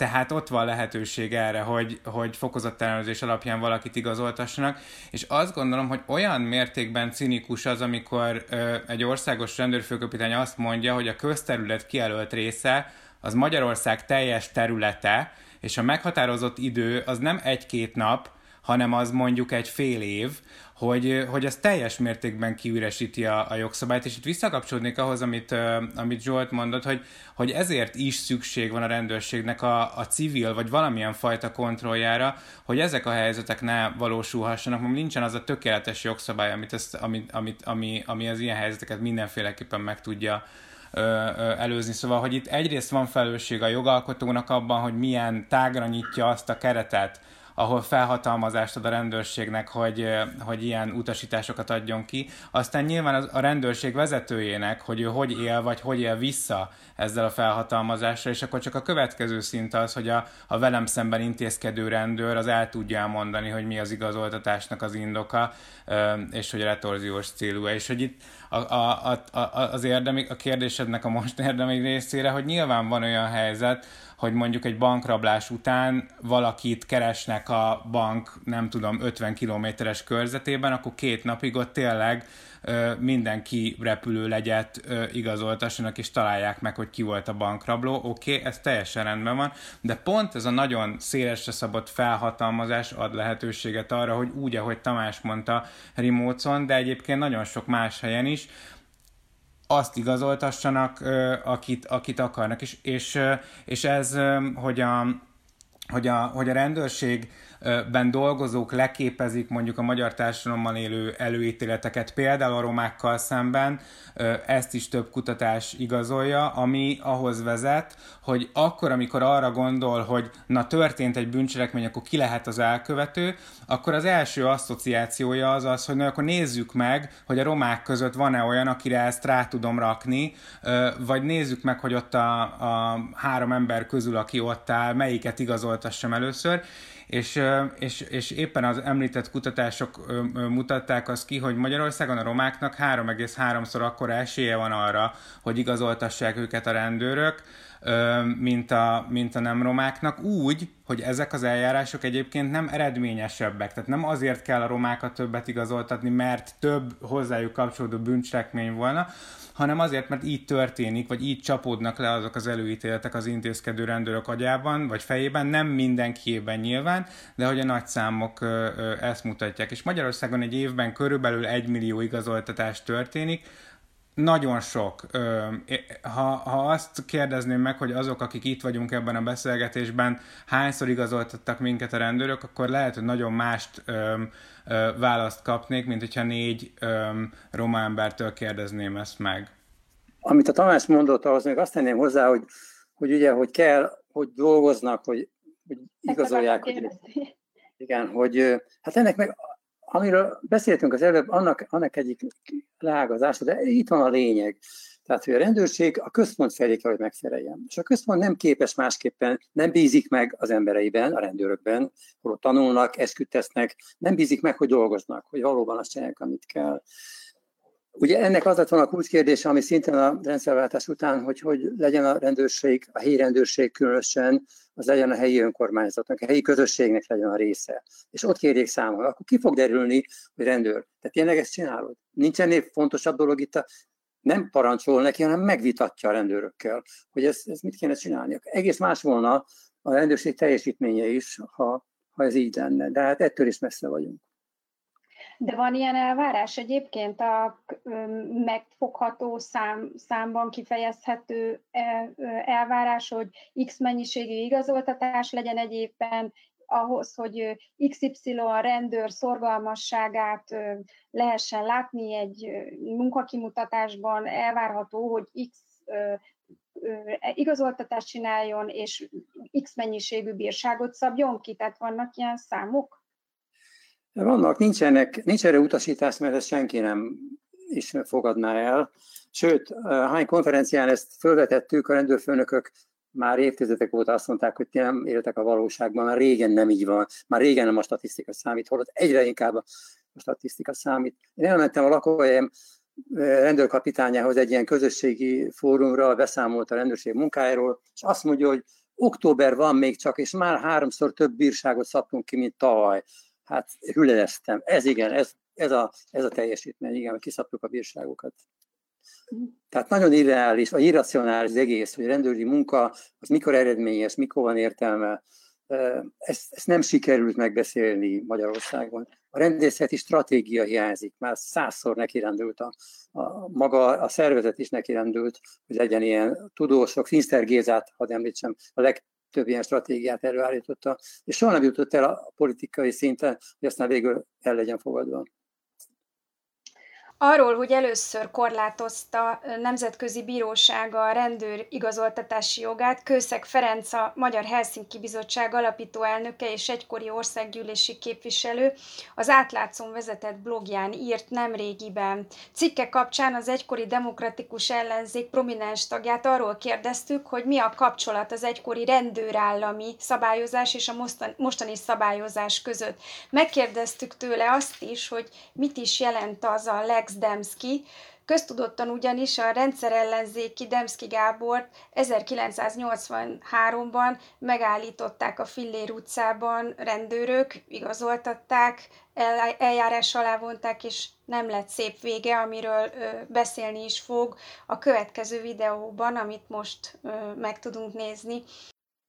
tehát ott van lehetőség erre, hogy, hogy fokozott ellenőrzés alapján valakit igazoltassanak, és azt gondolom, hogy olyan mértékben cinikus az, amikor ö, egy országos rendőrfőkapitány azt mondja, hogy a közterület kijelölt része az Magyarország teljes területe, és a meghatározott idő az nem egy-két nap, hanem az mondjuk egy fél év, hogy, hogy az teljes mértékben kiüresíti a, a jogszabályt, és itt visszakapcsolódnék ahhoz, amit, amit Zsolt mondott, hogy, hogy ezért is szükség van a rendőrségnek a, a civil, vagy valamilyen fajta kontrolljára, hogy ezek a helyzetek ne valósulhassanak, mert nincsen az a tökéletes jogszabály, amit, ezt, amit, amit, ami, ami az ilyen helyzeteket mindenféleképpen meg tudja előzni. Szóval, hogy itt egyrészt van felelősség a jogalkotónak abban, hogy milyen tágra nyitja azt a keretet, ahol felhatalmazást ad a rendőrségnek, hogy, hogy ilyen utasításokat adjon ki. Aztán nyilván a rendőrség vezetőjének, hogy ő hogy él, vagy hogy él vissza ezzel a felhatalmazással, és akkor csak a következő szint az, hogy a, a velem szemben intézkedő rendőr az el tudja elmondani, hogy mi az igazoltatásnak az indoka, és hogy retorziós célú. És hogy itt a, a, a, az érdemi, a kérdésednek a most érdemi részére, hogy nyilván van olyan helyzet, hogy mondjuk egy bankrablás után valakit keresnek a bank, nem tudom, 50 kilométeres körzetében, akkor két napig ott tényleg mindenki repülőlegyet igazoltassanak, és találják meg, hogy ki volt a bankrabló. Oké, okay, ez teljesen rendben van, de pont ez a nagyon szélesre szabott felhatalmazás ad lehetőséget arra, hogy úgy, ahogy Tamás mondta, remote de egyébként nagyon sok más helyen is, azt igazoltassanak, akit, akit akarnak. És, és, és ez, hogy a, hogy a, hogy a rendőrség ben dolgozók leképezik mondjuk a magyar társadalomban élő előítéleteket, például a romákkal szemben, ezt is több kutatás igazolja, ami ahhoz vezet, hogy akkor, amikor arra gondol, hogy na történt egy bűncselekmény, akkor ki lehet az elkövető, akkor az első asszociációja az az, hogy na akkor nézzük meg, hogy a romák között van-e olyan, akire ezt rá tudom rakni, vagy nézzük meg, hogy ott a, a három ember közül, aki ott áll, melyiket igazoltassam először, és, és, és éppen az említett kutatások mutatták azt ki, hogy Magyarországon a romáknak 3,3-szor akkora esélye van arra, hogy igazoltassák őket a rendőrök, mint a, mint a nem romáknak, úgy, hogy ezek az eljárások egyébként nem eredményesebbek. Tehát nem azért kell a romákat többet igazoltatni, mert több hozzájuk kapcsolódó bűncselekmény volna, hanem azért, mert így történik, vagy így csapódnak le azok az előítéletek az intézkedő rendőrök agyában, vagy fejében, nem mindenkiében nyilván, de hogy a nagy számok ezt mutatják. És Magyarországon egy évben körülbelül egy millió igazoltatás történik, nagyon sok. Ha, ha azt kérdezném meg, hogy azok, akik itt vagyunk ebben a beszélgetésben, hányszor igazoltattak minket a rendőrök, akkor lehet, hogy nagyon mást választ kapnék, mint hogyha négy roma embertől kérdezném ezt meg. Amit a Tamás mondott, ahhoz még azt tenném hozzá, hogy, hogy ugye, hogy kell, hogy dolgoznak, hogy, hogy igazolják. Hogy, igen, hogy hát ennek meg amiről beszéltünk az előbb, annak, annak egyik leágazása, de itt van a lényeg. Tehát, hogy a rendőrség a központ felé kell, hogy megfeleljen. És a központ nem képes másképpen, nem bízik meg az embereiben, a rendőrökben, hol tanulnak, esküt tesznek, nem bízik meg, hogy dolgoznak, hogy valóban azt csinálják, amit kell. Ugye ennek az lett volna a kulcskérdése, ami szintén a rendszerváltás után, hogy hogy legyen a rendőrség, a helyi rendőrség különösen, az legyen a helyi önkormányzatnak, a helyi közösségnek legyen a része. És ott kérjék számon, akkor ki fog derülni, hogy rendőr. Tehát tényleg ezt csinálod? Nincs ennél fontosabb dolog itt a nem parancsol neki, hanem megvitatja a rendőrökkel, hogy ezt, ezt mit kéne csinálni. Egész más volna a rendőrség teljesítménye is, ha, ha ez így lenne. De hát ettől is messze vagyunk. De van ilyen elvárás egyébként a megfogható szám, számban kifejezhető e, elvárás, hogy X mennyiségű igazoltatás legyen egy évben, ahhoz, hogy XY rendőr szorgalmasságát lehessen látni egy munkakimutatásban, elvárható, hogy X igazoltatást csináljon, és X mennyiségű bírságot szabjon ki, tehát vannak ilyen számok? Vannak, nincsenek, nincs erre utasítás, mert ezt senki nem is fogadná el. Sőt, hány konferencián ezt felvetettük, a rendőrfőnökök már évtizedek óta azt mondták, hogy nem éltek a valóságban, már régen nem így van, már régen nem a statisztika számít, holott egyre inkább a statisztika számít. Én elmentem a lakóhelyem rendőrkapitányához egy ilyen közösségi fórumra, beszámolt a rendőrség munkájáról, és azt mondja, hogy október van még csak, és már háromszor több bírságot szabtunk ki, mint tavaly. Hát hüledeztem. Ez igen, ez, ez, a, ez a teljesítmény, igen, hogy kiszabtuk a bírságokat. Tehát nagyon irreális, vagy irracionális az egész, hogy rendőri munka az mikor eredményes, mikor van értelme. Ezt, ezt nem sikerült megbeszélni Magyarországon. A rendészeti stratégia hiányzik, már százszor nekirendült a, a, maga a szervezet is nekirendült, hogy legyen ilyen tudósok, Finster Gézát, hadd említsem, a legtöbb ilyen stratégiát előállította, és soha nem jutott el a politikai szinten, hogy aztán végül el legyen fogadva. Arról, hogy először korlátozta Nemzetközi Bírósága a rendőr igazoltatási jogát, Kőszeg Ferenc a Magyar Helsinki Bizottság alapító elnöke és egykori országgyűlési képviselő az átlátszón vezetett blogján írt nemrégiben. Cikke kapcsán az egykori demokratikus ellenzék prominens tagját arról kérdeztük, hogy mi a kapcsolat az egykori rendőrállami szabályozás és a mostani szabályozás között. Megkérdeztük tőle azt is, hogy mit is jelent az a lex Demszki, Köztudottan ugyanis a rendszerellenzéki Demszki Gábort 1983-ban megállították a Fillér utcában. Rendőrök, igazoltatták, eljárás alá vonták, és nem lett szép vége, amiről beszélni is fog a következő videóban, amit most meg tudunk nézni.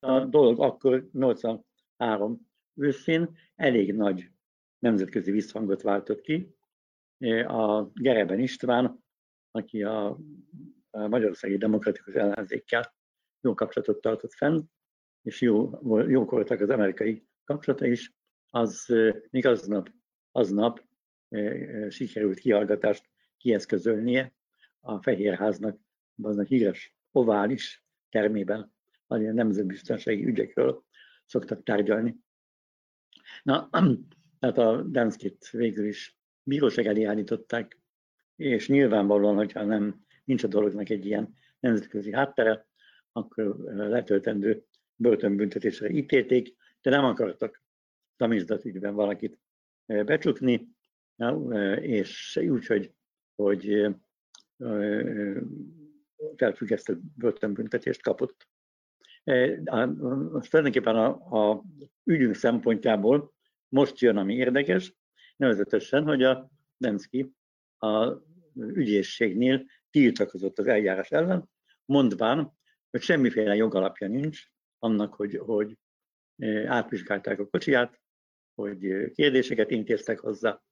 A dolog akkor 83 őszén elég nagy nemzetközi visszhangot váltott ki, a Gereben István, aki a Magyarországi Demokratikus Ellenzékkel jó kapcsolatot tartott fenn, és jó, jók voltak az amerikai kapcsolata is, az még aznap, aznap sikerült kihallgatást kieszközölnie a Fehérháznak, aznak híres ovális termében, a nemzetbiztonsági ügyekről szoktak tárgyalni. Na, tehát a Demszkit végül is bíróság elé állították, és nyilvánvalóan, hogyha nem nincs a dolognak egy ilyen nemzetközi háttere, akkor letöltendő börtönbüntetésre ítélték, de nem akartak tamizdat ügyben valakit becsukni, és úgy, hogy, hogy felfüggesztett börtönbüntetést kapott. Most tulajdonképpen a, a ügyünk szempontjából most jön, ami érdekes, nevezetesen, hogy a Demszki a ügyészségnél tiltakozott az eljárás ellen, mondván, hogy semmiféle jogalapja nincs annak, hogy, hogy e, átvizsgálták a kocsiját, hogy kérdéseket intéztek hozzá.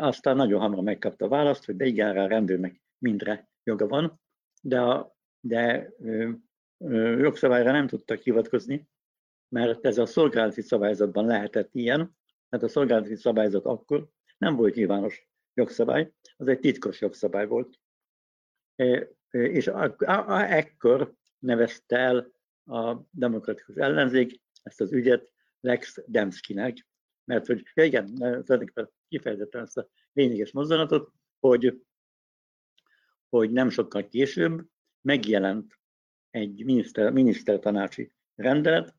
Aztán nagyon hamar megkapta a választ, hogy de igen, a rendőrnek mindre joga van, de, a, de ö, ö, jogszabályra nem tudtak hivatkozni, mert ez a szolgálati szabályzatban lehetett ilyen, tehát a szolgálati szabályzat akkor nem volt nyilvános jogszabály, az egy titkos jogszabály volt. E, e, és ekkor nevezte el a demokratikus ellenzék ezt az ügyet Lex Demszkinek, mert hogy, ja igen, tulajdonképpen kifejezetten ezt a lényeges mozdulatot, hogy, hogy nem sokkal később megjelent egy miniszter, minisztertanácsi rendelet,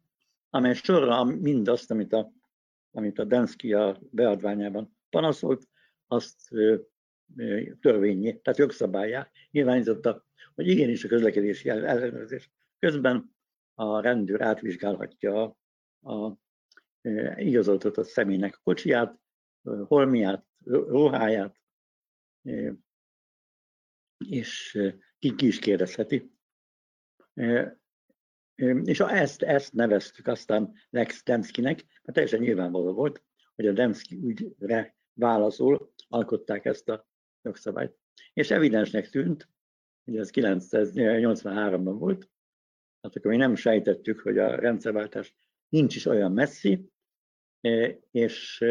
amely sorra mindazt, amit a, amit a Denszki a beadványában panaszolt, azt törvényé, tehát jogszabályá nyilvánította, hogy igenis a közlekedési ellenőrzés közben a rendőr átvizsgálhatja a, a igazoltatott személynek a kocsiját, holmiát, ruháját, és ki, ki is kérdezheti. És ezt, ezt neveztük aztán Lex Demszkinek, mert teljesen nyilvánvaló volt, hogy a Demszki ügyre válaszol alkották ezt a jogszabályt. És evidensnek tűnt, hogy ez 1983-ban volt, hát akkor mi nem sejtettük, hogy a rendszerváltás nincs is olyan messzi, és,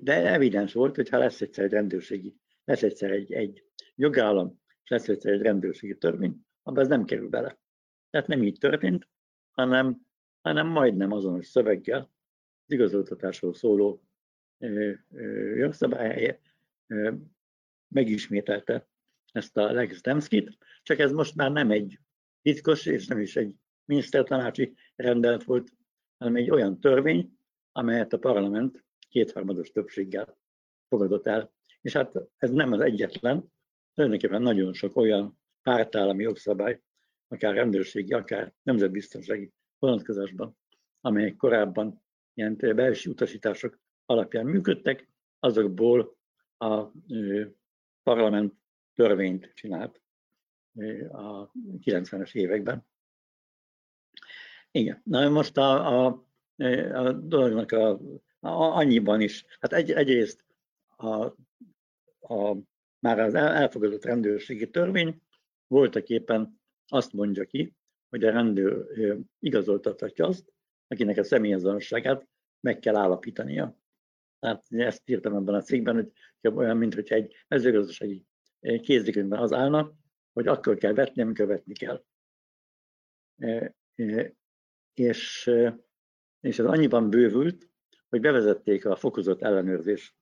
de evidens volt, hogy ha lesz egyszer egy rendőrségi, lesz egyszer egy, egy jogállam, és lesz egyszer egy rendőrségi törvény, abban ez nem kerül bele. Tehát nem így történt, hanem, hanem majdnem azonos szöveggel az igazoltatásról szóló jogszabály megismételte ezt a Lex Demskit, csak ez most már nem egy titkos és nem is egy minisztertanácsi rendelet volt, hanem egy olyan törvény, amelyet a parlament kétharmados többséggel fogadott el. És hát ez nem az egyetlen, tulajdonképpen nagyon sok olyan pártállami jogszabály, akár rendőrségi, akár nemzetbiztonsági vonatkozásban, amelyek korábban ilyen belső utasítások alapján működtek, azokból a parlament törvényt csinált a 90-es években. Igen, na most a, a, a dolognak a, a, annyiban is, hát egy, egyrészt a, a, már az elfogadott rendőrségi törvény voltak éppen azt mondja ki, hogy a rendőr igazoltathatja azt, akinek a személyazonosságát meg kell állapítania. Tehát ezt írtam ebben a cikkben, hogy olyan, mintha egy mezőgazdasági kézikönyvben az állna, hogy akkor kell vetni, amikor vetni kell. És, és ez annyiban bővült, hogy bevezették a fokozott ellenőrzés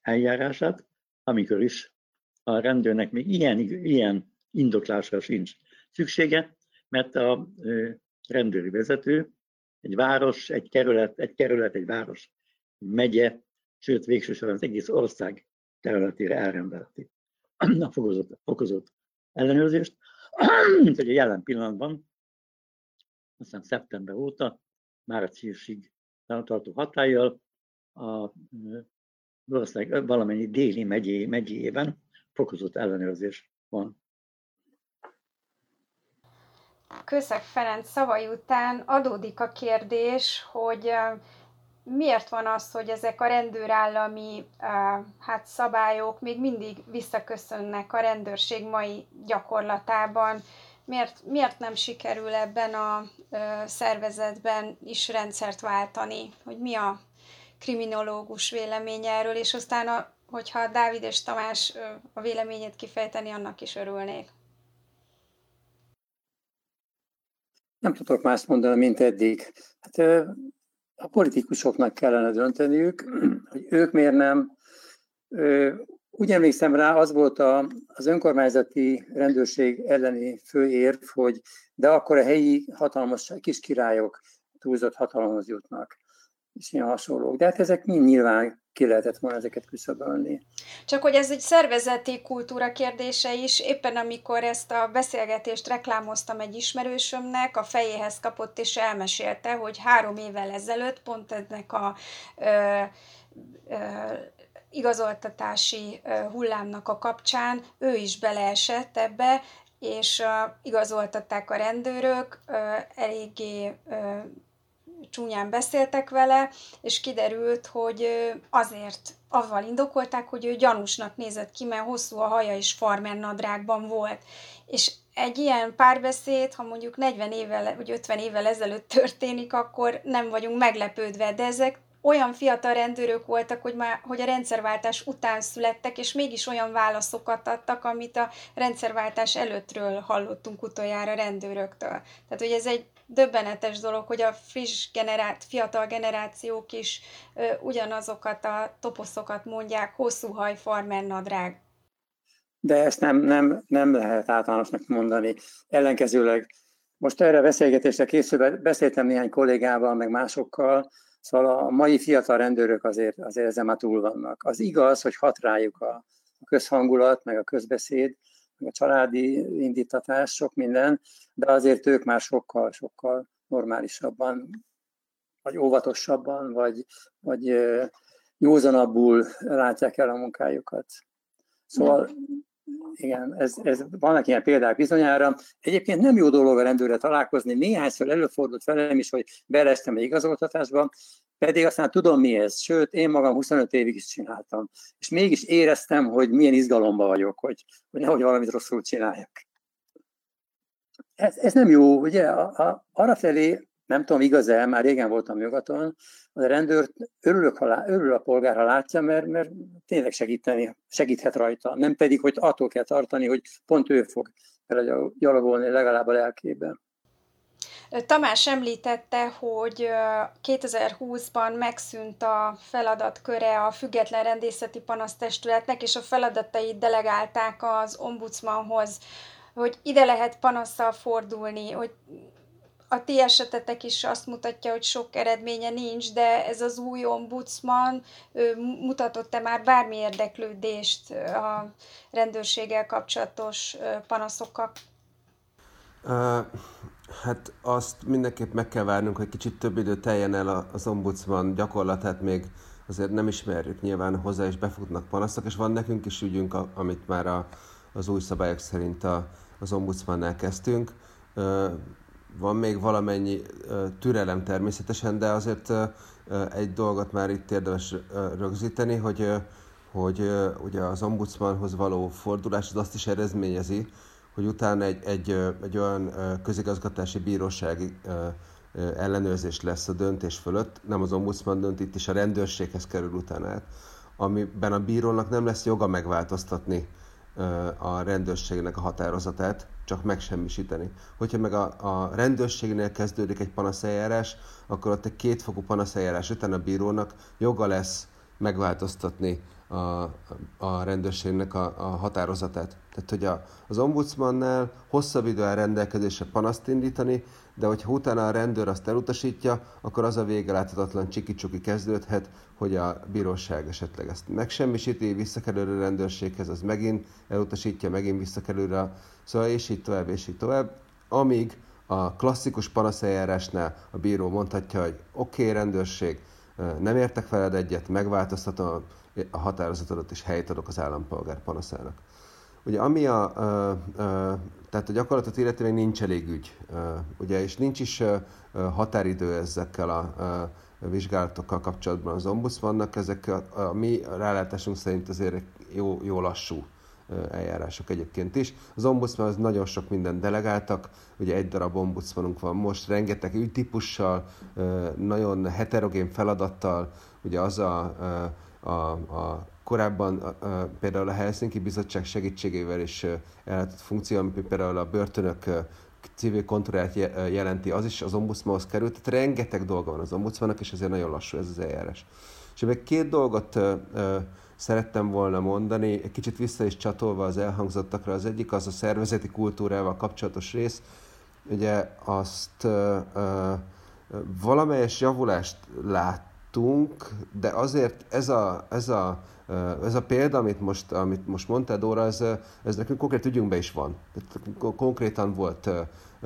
eljárását, amikor is a rendőrnek még ilyen, ilyen indoklásra sincs szüksége, mert a rendőri vezető egy város, egy kerület, egy kerület, egy város, egy megye, sőt végsősorban az egész ország területére elrendelti a fokozott, fokozott ellenőrzést, mint hogy a jelen pillanatban, aztán szeptember óta, márciusig tartó hatállyal a valamennyi déli megyé, megyében fokozott ellenőrzés van. Köszök Ferenc szavai után adódik a kérdés, hogy miért van az, hogy ezek a rendőrállami hát szabályok még mindig visszaköszönnek a rendőrség mai gyakorlatában, miért, miért nem sikerül ebben a szervezetben is rendszert váltani, hogy mi a kriminológus véleménye erről, és aztán, a, hogyha Dávid és Tamás a véleményét kifejteni, annak is örülnék. Nem tudok más mondani, mint eddig. Hát, a politikusoknak kellene dönteniük, hogy ők miért nem. Úgy emlékszem rá, az volt a, az önkormányzati rendőrség elleni főérv, hogy de akkor a helyi hatalmas kiskirályok túlzott hatalomhoz jutnak és ilyen hasonlók. De hát ezek mind nyilván ki lehetett volna ezeket küszöbölni. Csak hogy ez egy szervezeti kultúra kérdése is, éppen amikor ezt a beszélgetést reklámoztam egy ismerősömnek, a fejéhez kapott és elmesélte, hogy három évvel ezelőtt pont ennek a ö, ö, igazoltatási hullámnak a kapcsán ő is beleesett ebbe, és igazoltatták a rendőrök, eléggé csúnyán beszéltek vele, és kiderült, hogy azért avval indokolták, hogy ő gyanúsnak nézett ki, mert hosszú a haja és farmer nadrágban volt. És egy ilyen párbeszéd, ha mondjuk 40 évvel vagy 50 évvel ezelőtt történik, akkor nem vagyunk meglepődve, de ezek olyan fiatal rendőrök voltak, hogy, már, hogy a rendszerváltás után születtek, és mégis olyan válaszokat adtak, amit a rendszerváltás előttről hallottunk utoljára rendőröktől. Tehát, hogy ez egy döbbenetes dolog, hogy a friss generát, fiatal generációk is ö, ugyanazokat a toposzokat mondják, hosszú haj, farmer nadrág. de ezt nem, nem, nem lehet általánosnak mondani. Ellenkezőleg most erre a beszélgetésre készülve beszéltem néhány kollégával, meg másokkal, szóval a mai fiatal rendőrök azért, azért ezen már túl vannak. Az igaz, hogy hat rájuk a, a közhangulat, meg a közbeszéd, a családi indítatás, sok minden, de azért ők már sokkal, sokkal normálisabban, vagy óvatosabban, vagy, vagy józanabbul látják el a munkájukat. Szóval igen, ez, ez, vannak ilyen példák bizonyára. Egyébként nem jó dolog a rendőrre találkozni. Néhányszor előfordult velem is, hogy belestem egy igazoltatásba, pedig aztán tudom mi ez. Sőt, én magam 25 évig is csináltam. És mégis éreztem, hogy milyen izgalomban vagyok, hogy, hogy nehogy valamit rosszul csináljak. Ez, ez nem jó, ugye? A, a, arra felé nem tudom, igaz-e, már régen voltam jogaton, a rendőr örülök, ha lá, örül a polgár, ha látja, mert, mert tényleg segíteni, segíthet rajta. Nem pedig, hogy attól kell tartani, hogy pont ő fog gyalogolni legalább a lelkében. Tamás említette, hogy 2020-ban megszűnt a feladatköre a Független Rendészeti Panasztestületnek, és a feladatait delegálták az ombudsmanhoz, hogy ide lehet panasszal fordulni, hogy a ti esetetek is azt mutatja, hogy sok eredménye nincs, de ez az új ombudsman mutatott-e már bármi érdeklődést a rendőrséggel kapcsolatos panaszokkal? Hát azt mindenképp meg kell várnunk, hogy kicsit több idő teljen el az ombudsman gyakorlatát még azért nem ismerjük, nyilván hozzá is befutnak panaszok, és van nekünk is ügyünk, amit már a, az új szabályok szerint a, az ombudsmannál kezdtünk. Van még valamennyi türelem természetesen, de azért egy dolgot már itt érdemes rögzíteni, hogy, hogy ugye az ombudsmanhoz való fordulás az azt is eredményezi, hogy utána egy, egy, egy olyan közigazgatási bírósági ellenőrzés lesz a döntés fölött, nem az ombudsman dönt, itt is a rendőrséghez kerül utána át, amiben a bírónak nem lesz joga megváltoztatni a rendőrségnek a határozatát, csak megsemmisíteni. Hogyha meg a, a rendőrségnél kezdődik egy panaszeljárás, akkor ott egy kétfokú panaszeljárás után a bírónak joga lesz megváltoztatni a, a rendőrségnek a, a határozatát. Tehát, hogy a, az ombudsmannál hosszabb idő áll rendelkezésre panaszt indítani, de hogyha utána a rendőr azt elutasítja, akkor az a vége láthatatlan csiki kezdődhet, hogy a bíróság esetleg ezt megsemmisíti, visszakerül a rendőrséghez, az megint elutasítja, megint visszakerül a... Szóval és így tovább, és így tovább, amíg a klasszikus panaszeljárásnál a bíró mondhatja, hogy oké, okay, rendőrség, nem értek veled egyet, megváltoztatom a határozatodat, és helyt adok az állampolgár panaszának. Ugye ami a, a, a tehát a gyakorlatot illeti még nincs elég ügy, ugye, és nincs is határidő ezekkel a, a vizsgálatokkal kapcsolatban az ombudsmannak, ezek a, a mi rálátásunk szerint azért jó, jó lassú eljárások egyébként is. Az ombudsman az nagyon sok mindent delegáltak, ugye egy darab ombudsmanunk van most, rengeteg ügytípussal, nagyon heterogén feladattal, ugye az a, a, a korábban a, a, például a Helsinki Bizottság segítségével is ellátott funkció, ami például a börtönök civil kontrollját jelenti, az is az ombudsmanhoz került, tehát rengeteg dolga van az ombudsmannak, és ezért nagyon lassú ez az eljárás. És még két dolgot ö, ö, szerettem volna mondani, egy kicsit vissza is csatolva az elhangzottakra. Az egyik az a szervezeti kultúrával kapcsolatos rész. Ugye azt ö, ö, valamelyes javulást láttunk, de azért ez a, ez a ez a példa, amit most, amit most mondtál, Dóra, ez, ez nekünk konkrét ügyünkben is van. Konkrétan volt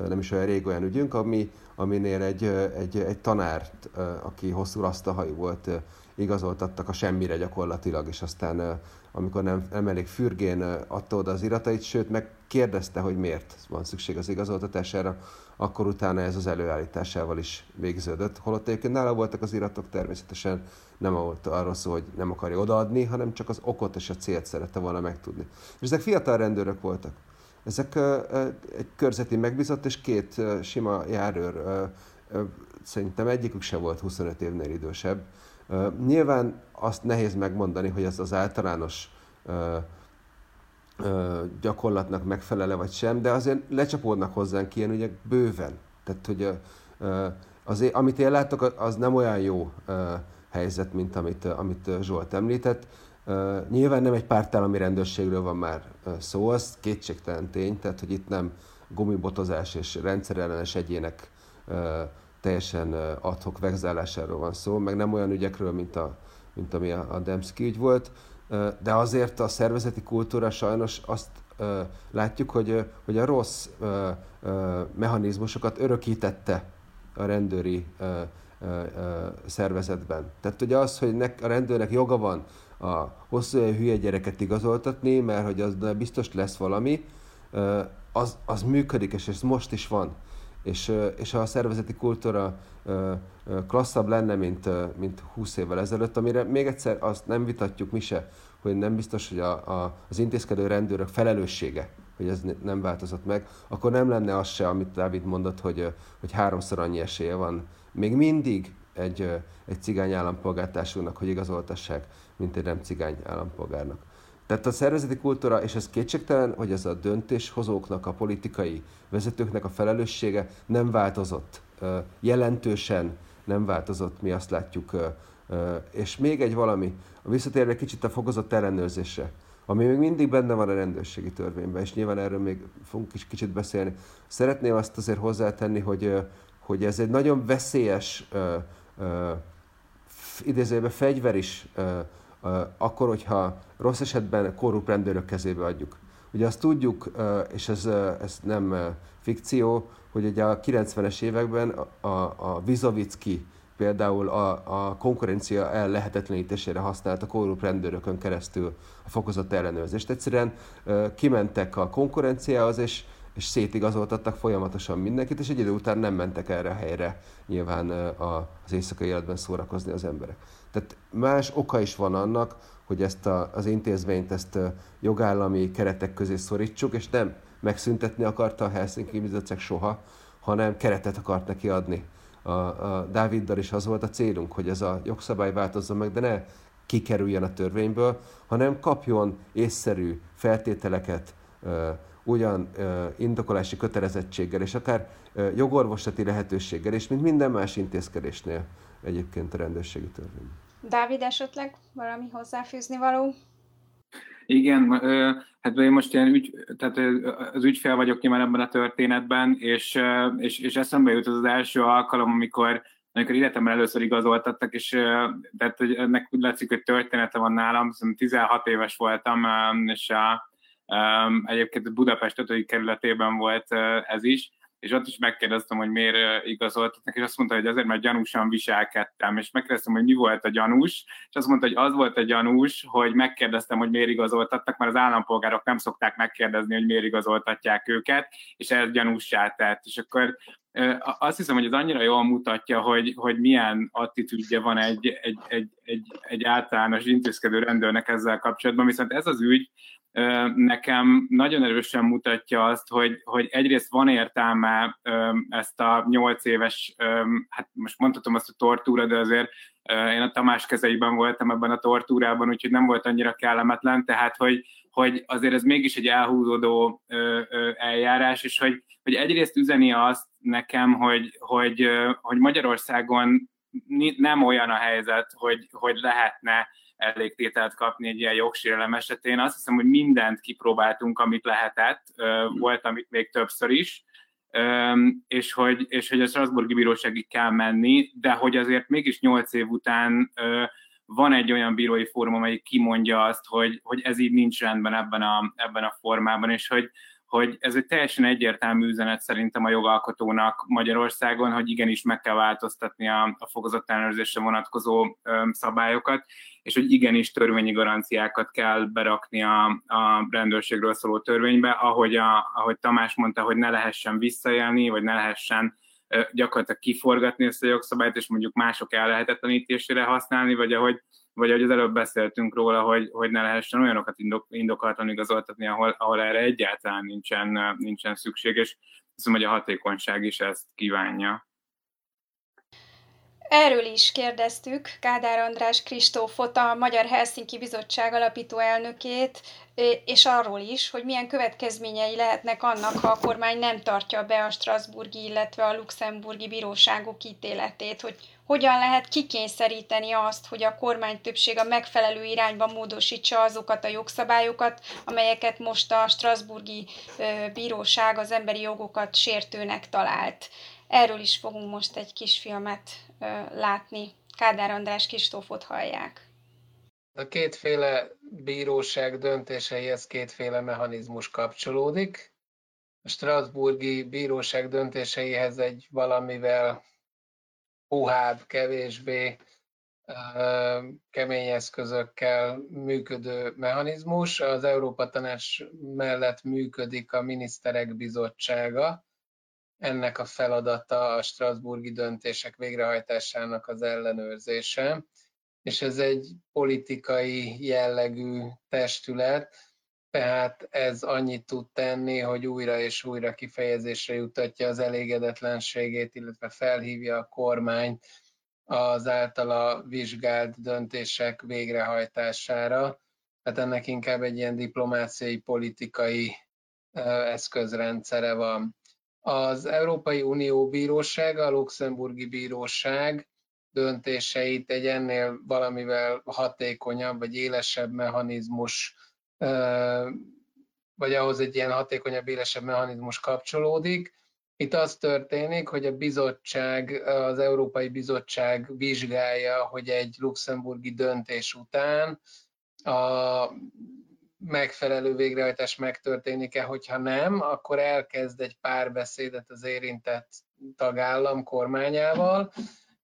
nem is olyan rég olyan ügyünk, ami, aminél egy, egy, egy tanárt, aki hosszú rasztahajú volt, igazoltattak a semmire gyakorlatilag, és aztán amikor nem, nem elég fürgén adta oda az iratait, sőt, meg kérdezte, hogy miért van szükség az igazoltatására, akkor utána ez az előállításával is végződött. Holott egyébként nála voltak az iratok, természetesen nem volt arról szó, hogy nem akarja odaadni, hanem csak az okot és a célt szerette volna megtudni. És ezek fiatal rendőrök voltak. Ezek egy körzeti megbízott és két sima járőr, szerintem egyikük se volt 25 évnél idősebb. Nyilván azt nehéz megmondani, hogy ez az általános gyakorlatnak megfelele vagy sem, de azért lecsapódnak hozzánk ilyen ügyek bőven. Tehát, hogy azért, amit én látok, az nem olyan jó helyzet, mint amit, amit Zsolt említett. Nyilván nem egy pártállami rendőrségről van már szó, az kétségtelen tény, tehát hogy itt nem gumibotozás és rendszerellenes egyének teljesen adhok vegzálásáról van szó, meg nem olyan ügyekről, mint, a, mint ami a, a Demszki ügy volt, de azért a szervezeti kultúra sajnos azt látjuk, hogy, hogy a rossz mechanizmusokat örökítette a rendőri szervezetben. Tehát ugye az, hogy a rendőrnek joga van a hosszú hülye gyereket igazoltatni, mert hogy az biztos lesz valami, az, az működik, és ez most is van. És, és a szervezeti kultúra klasszabb lenne, mint, mint 20 évvel ezelőtt, amire még egyszer azt nem vitatjuk mi se, hogy nem biztos, hogy a, a, az intézkedő rendőrök felelőssége, hogy ez nem változott meg, akkor nem lenne az se, amit Dávid mondott, hogy, hogy háromszor annyi esélye van még mindig egy, egy cigány állampolgártársunknak, hogy igazoltassák, mint egy nem cigány állampolgárnak. Tehát a szervezeti kultúra, és ez kétségtelen, hogy ez a döntéshozóknak, a politikai vezetőknek a felelőssége nem változott. Jelentősen nem változott, mi azt látjuk. És még egy valami, visszatérve kicsit a fokozott ellenőrzésre, ami még mindig benne van a rendőrségi törvényben, és nyilván erről még fogunk is kicsit beszélni. Szeretném azt azért hozzátenni, hogy, hogy ez egy nagyon veszélyes, idézőjelben fegyver is akkor, hogyha rossz esetben korrupt rendőrök kezébe adjuk. Ugye azt tudjuk, és ez, ez nem fikció, hogy ugye a 90-es években a, a Vizovicki például a, a konkurencia ellehetetlenítésére használta korrupt rendőrökön keresztül a fokozott ellenőrzést. Egyszerűen kimentek a konkurenciához, és, és szétigazoltattak folyamatosan mindenkit, és egy idő után nem mentek erre a helyre nyilván az éjszakai életben szórakozni az emberek. Tehát más oka is van annak, hogy ezt a, az intézményt, ezt jogállami keretek közé szorítsuk, és nem megszüntetni akarta a Helsinki Bizottság soha, hanem keretet akart neki adni. A, a Dáviddal is az volt a célunk, hogy ez a jogszabály változzon meg, de ne kikerüljön a törvényből, hanem kapjon észszerű feltételeket, ugyan indokolási kötelezettséggel, és akár jogorvoslati lehetőséggel, és mint minden más intézkedésnél egyébként a rendőrségi törvény. Dávid, esetleg valami hozzáfűzni való? Igen, hát én most ilyen ügy, tehát az ügyfél vagyok nyilván ebben a történetben, és, és, és eszembe jut az az első alkalom, amikor amikor életemben először igazoltattak, és tehát ennek úgy látszik, hogy története van nálam, 16 éves voltam, és a, egyébként Budapest 5. kerületében volt ez is, és ott is megkérdeztem, hogy miért igazoltatnak, és azt mondta, hogy azért, mert gyanúsan viselkedtem, és megkérdeztem, hogy mi volt a gyanús, és azt mondta, hogy az volt a gyanús, hogy megkérdeztem, hogy miért igazoltattak, mert az állampolgárok nem szokták megkérdezni, hogy miért igazoltatják őket, és ez gyanúsá tett. És akkor azt hiszem, hogy ez annyira jól mutatja, hogy, hogy milyen attitűdje van egy, egy, egy, egy, egy általános intézkedő rendőrnek ezzel kapcsolatban, viszont ez az ügy, nekem nagyon erősen mutatja azt, hogy, hogy egyrészt van értelme ezt a nyolc éves, hát most mondhatom azt a tortúra, de azért én a Tamás kezeiben voltam ebben a tortúrában, úgyhogy nem volt annyira kellemetlen, tehát hogy, hogy azért ez mégis egy elhúzódó eljárás, és hogy, hogy egyrészt üzeni azt nekem, hogy, hogy, hogy Magyarországon nem olyan a helyzet, hogy, hogy lehetne elégtételt kapni egy ilyen jogsérelem esetén. Azt hiszem, hogy mindent kipróbáltunk, amit lehetett, volt, amit még többször is, és hogy, és hogy a Strasburgi Bíróságig kell menni, de hogy azért mégis nyolc év után van egy olyan bírói fórum, amelyik kimondja azt, hogy, hogy ez így nincs rendben ebben a, ebben a formában, és hogy, hogy ez egy teljesen egyértelmű üzenet szerintem a jogalkotónak Magyarországon, hogy igenis meg kell változtatni a, a fokozott ellenőrzésre vonatkozó ö, szabályokat, és hogy igenis törvényi garanciákat kell berakni a, a rendőrségről szóló törvénybe, ahogy, a, ahogy Tamás mondta, hogy ne lehessen visszaélni, vagy ne lehessen gyakorlatilag kiforgatni ezt a jogszabályt, és mondjuk mások ellehetetlenítésére használni, vagy ahogy vagy ahogy az előbb beszéltünk róla, hogy, hogy ne lehessen olyanokat indok, indokoltan igazoltatni, ahol, ahol erre egyáltalán nincsen, nincsen szükség, és hiszem, hogy a hatékonyság is ezt kívánja. Erről is kérdeztük Kádár András Kristófot, a Magyar Helsinki Bizottság alapító elnökét, és arról is, hogy milyen következményei lehetnek annak, ha a kormány nem tartja be a Strasburgi, illetve a luxemburgi bíróságok ítéletét, hogy hogyan lehet kikényszeríteni azt, hogy a kormány többség a megfelelő irányba módosítsa azokat a jogszabályokat, amelyeket most a Strasburgi bíróság az emberi jogokat sértőnek talált. Erről is fogunk most egy kis filmet látni. Kádár András Kistófot hallják. A kétféle bíróság döntéseihez kétféle mechanizmus kapcsolódik. A Strasburgi bíróság döntéseihez egy valamivel puhább, kevésbé kemény eszközökkel működő mechanizmus. Az Európa Tanács mellett működik a Miniszterek Bizottsága, ennek a feladata a Strasburgi döntések végrehajtásának az ellenőrzése, és ez egy politikai jellegű testület, tehát ez annyit tud tenni, hogy újra és újra kifejezésre jutatja az elégedetlenségét, illetve felhívja a kormányt az általa vizsgált döntések végrehajtására. Tehát ennek inkább egy ilyen diplomáciai, politikai eszközrendszere van. Az Európai Unió Bírósága, a Luxemburgi Bíróság döntéseit egy ennél valamivel hatékonyabb vagy élesebb mechanizmus, vagy ahhoz egy ilyen hatékonyabb, élesebb mechanizmus kapcsolódik. Itt az történik, hogy a bizottság, az Európai Bizottság vizsgálja, hogy egy luxemburgi döntés után a megfelelő végrehajtás megtörténik-e, hogyha nem, akkor elkezd egy párbeszédet az érintett tagállam kormányával,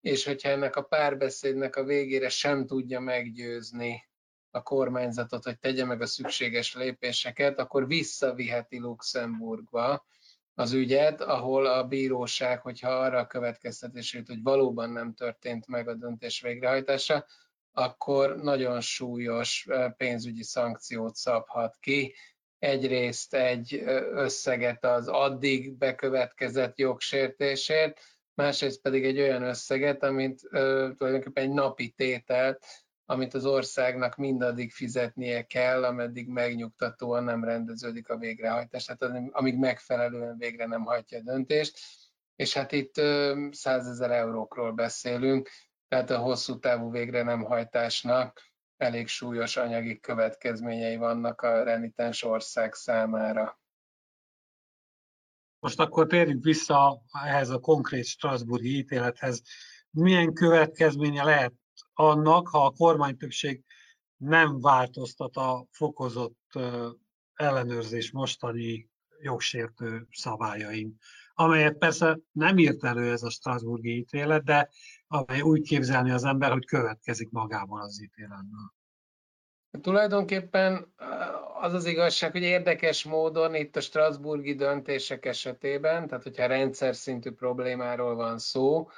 és hogyha ennek a párbeszédnek a végére sem tudja meggyőzni a kormányzatot, hogy tegye meg a szükséges lépéseket, akkor visszaviheti Luxemburgba az ügyet, ahol a bíróság, hogyha arra a következtetését, hogy valóban nem történt meg a döntés végrehajtása, akkor nagyon súlyos pénzügyi szankciót szabhat ki. Egyrészt egy összeget az addig bekövetkezett jogsértésért, másrészt pedig egy olyan összeget, amit tulajdonképpen egy napi tételt, amit az országnak mindaddig fizetnie kell, ameddig megnyugtatóan nem rendeződik a végrehajtás, tehát amíg megfelelően végre nem hajtja a döntést. És hát itt százezer eurókról beszélünk, tehát a hosszú távú végre nem hajtásnak elég súlyos anyagi következményei vannak a renitens ország számára. Most akkor térjünk vissza ehhez a konkrét Strasburgi ítélethez. Milyen következménye lehet annak, ha a kormánytöbbség nem változtat a fokozott ellenőrzés mostani jogsértő szabályain, amelyet persze nem írt elő ez a Strasburgi ítélet, de amely úgy képzelni az ember, hogy következik magából az ítéletből. Tulajdonképpen az az igazság, hogy érdekes módon itt a Strasburgi döntések esetében, tehát hogyha rendszer szintű problémáról van szó,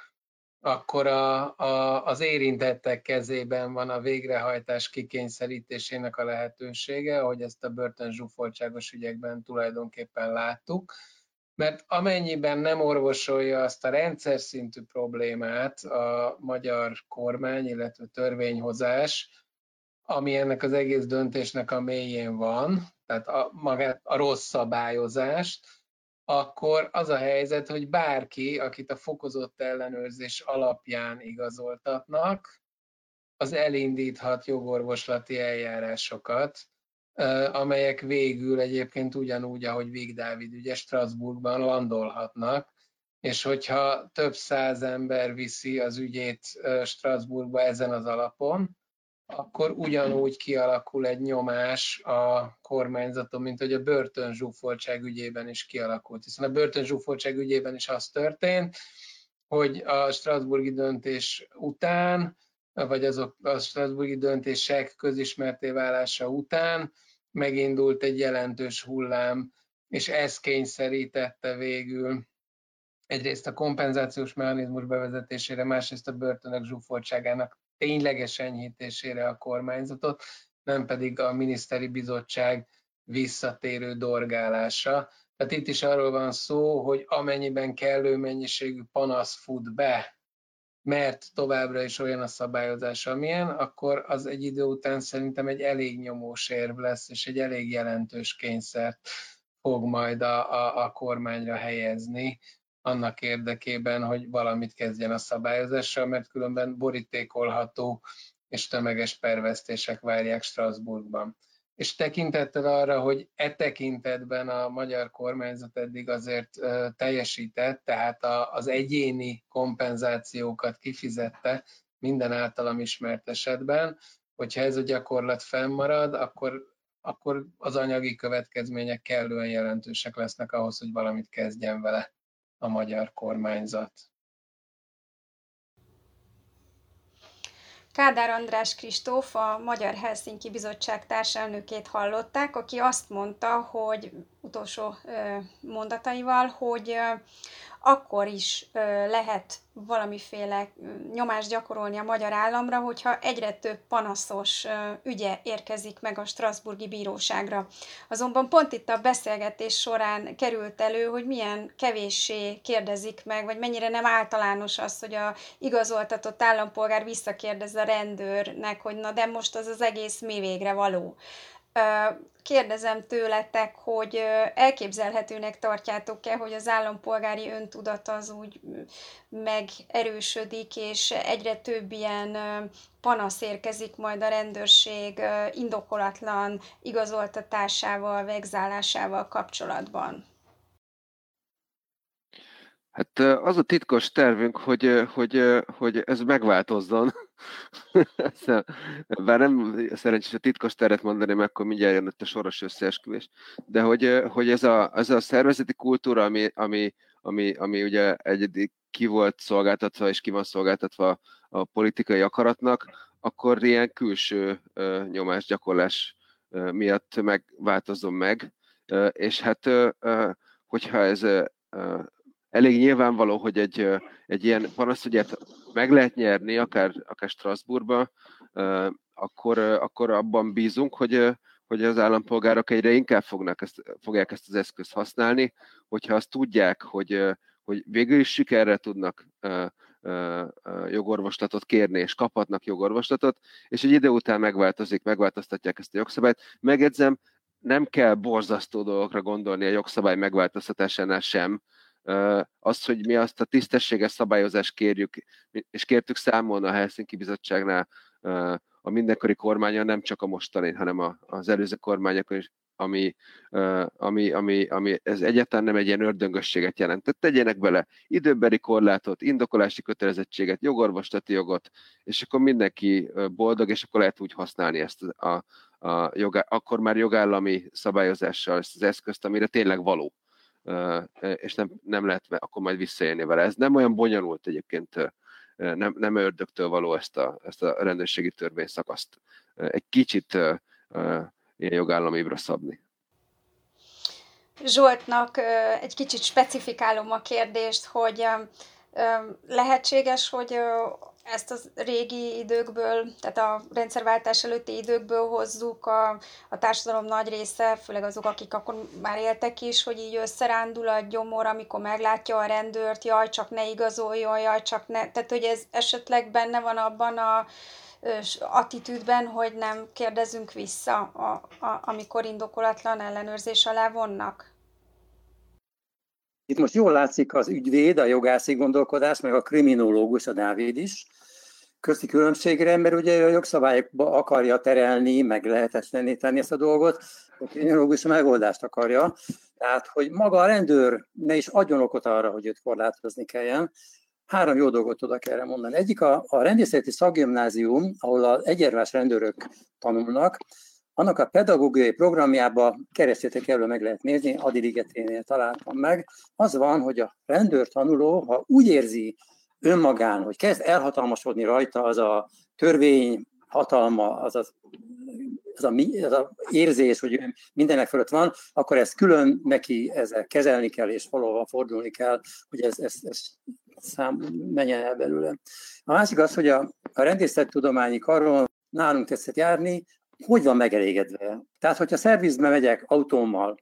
akkor a, a, az érintettek kezében van a végrehajtás kikényszerítésének a lehetősége, ahogy ezt a börtön zsúfoltságos ügyekben tulajdonképpen láttuk mert amennyiben nem orvosolja azt a rendszer szintű problémát a magyar kormány, illetve törvényhozás, ami ennek az egész döntésnek a mélyén van, tehát a, magát, a rossz szabályozást, akkor az a helyzet, hogy bárki, akit a fokozott ellenőrzés alapján igazoltatnak, az elindíthat jogorvoslati eljárásokat, amelyek végül egyébként ugyanúgy, ahogy Vig Dávid ugye Strasbourgban landolhatnak, és hogyha több száz ember viszi az ügyét Strasbourgba ezen az alapon, akkor ugyanúgy kialakul egy nyomás a kormányzaton, mint hogy a börtönzsúfoltság ügyében is kialakult. Hiszen a börtönzsúfoltság ügyében is az történt, hogy a Strasburgi döntés után, vagy azok a Strasburgi döntések közismerté válása után megindult egy jelentős hullám, és ez kényszerítette végül egyrészt a kompenzációs mechanizmus bevezetésére, másrészt a börtönök zsúfoltságának tényleges enyhítésére a kormányzatot, nem pedig a miniszteri bizottság visszatérő dorgálása. Tehát itt is arról van szó, hogy amennyiben kellő mennyiségű panasz fut be mert továbbra is olyan a szabályozás, amilyen, akkor az egy idő után szerintem egy elég nyomós érv lesz, és egy elég jelentős kényszert fog majd a, a, a kormányra helyezni annak érdekében, hogy valamit kezdjen a szabályozással, mert különben borítékolható és tömeges pervesztések várják Strasbourgban. És tekintettel arra, hogy e tekintetben a magyar kormányzat eddig azért teljesített, tehát az egyéni kompenzációkat kifizette minden általam ismert esetben, hogyha ez a gyakorlat fennmarad, akkor, akkor az anyagi következmények kellően jelentősek lesznek ahhoz, hogy valamit kezdjen vele a magyar kormányzat. Kádár András Kristóf, a Magyar Helsinki Bizottság társelnökét hallották, aki azt mondta, hogy utolsó mondataival, hogy akkor is lehet valamiféle nyomást gyakorolni a magyar államra, hogyha egyre több panaszos ügye érkezik meg a Strasburgi Bíróságra. Azonban pont itt a beszélgetés során került elő, hogy milyen kevéssé kérdezik meg, vagy mennyire nem általános az, hogy a igazoltatott állampolgár visszakérdez a rendőrnek, hogy na de most az az egész mi végre való kérdezem tőletek, hogy elképzelhetőnek tartjátok-e, hogy az állampolgári öntudat az úgy megerősödik, és egyre több ilyen panasz érkezik majd a rendőrség indokolatlan igazoltatásával, vegzálásával kapcsolatban? Hát az a titkos tervünk, hogy, hogy, hogy ez megváltozzon. Bár nem szerencsés a titkos tervet mondani, mert akkor mindjárt jön a soros összeesküvés. De hogy, hogy ez, a, ez a szervezeti kultúra, ami, ami, ami, ami ugye egyedi ki volt szolgáltatva, és ki van szolgáltatva a politikai akaratnak, akkor ilyen külső nyomásgyakorlás miatt megváltozom meg. És hát, hogyha ez elég nyilvánvaló, hogy egy, egy ilyen panaszügyet meg lehet nyerni, akár, akár Strasbourgba, akkor, akkor abban bízunk, hogy, hogy az állampolgárok egyre inkább fognak ezt, fogják ezt az eszközt használni, hogyha azt tudják, hogy, hogy végül is sikerre tudnak jogorvoslatot kérni, és kaphatnak jogorvoslatot, és egy idő után megváltozik, megváltoztatják ezt a jogszabályt. Megedzem, nem kell borzasztó dolgokra gondolni a jogszabály megváltoztatásánál sem, az, hogy mi azt a tisztességes szabályozást kérjük, és kértük számolni a Helsinki Bizottságnál a mindenkori kormánya, nem csak a mostani, hanem az előző kormányokon is, ami, ami, ami, ami ez egyáltalán nem egy ilyen ördöngösséget jelentett. Tegyenek bele időbeli korlátot, indokolási kötelezettséget, jogorvoslati jogot, és akkor mindenki boldog, és akkor lehet úgy használni ezt a, a jogá, akkor már jogállami szabályozással ezt az eszközt, amire tényleg való és nem, nem lehet akkor majd visszaélni vele. Ez nem olyan bonyolult egyébként, nem, nem ördögtől való ezt a, ezt a rendőrségi szakaszt egy kicsit ilyen jogállamibbra szabni. Zsoltnak egy kicsit specifikálom a kérdést, hogy lehetséges, hogy ezt az régi időkből, tehát a rendszerváltás előtti időkből hozzuk a, a társadalom nagy része, főleg azok, akik akkor már éltek is, hogy így összerándul a gyomor, amikor meglátja a rendőrt, jaj, csak ne igazoljon, jaj, csak ne. Tehát, hogy ez esetleg benne van abban a attitűdben, hogy nem kérdezünk vissza, a, a, amikor indokolatlan ellenőrzés alá vonnak? Itt most jól látszik az ügyvéd, a jogászi gondolkodás, meg a kriminológus, a Dávid is, közti különbségre, mert ugye a jogszabályokba akarja terelni, meg lehetetlenné tenni ezt a dolgot, a kriminológus a megoldást akarja. Tehát, hogy maga a rendőr ne is adjon okot arra, hogy őt korlátozni kelljen. Három jó dolgot tudok erre mondani. Egyik a, a rendészeti szakgimnázium, ahol az egyenruhás rendőrök tanulnak, annak a pedagógiai programjába keressétek elő, meg lehet nézni, Adi Ligeténél találtam meg. Az van, hogy a rendőr tanuló, ha úgy érzi önmagán, hogy kezd elhatalmasodni rajta az a törvény hatalma, az az a, az a érzés, hogy mindenek fölött van, akkor ezt külön neki ezzel kezelni kell, és valahol fordulni kell, hogy ez, ez, ez szám, menjen el belőle. A másik az, hogy a, a rendészettudományi karon nálunk tetszett járni, hogy van megelégedve. Tehát, hogyha szervizbe megyek autómmal,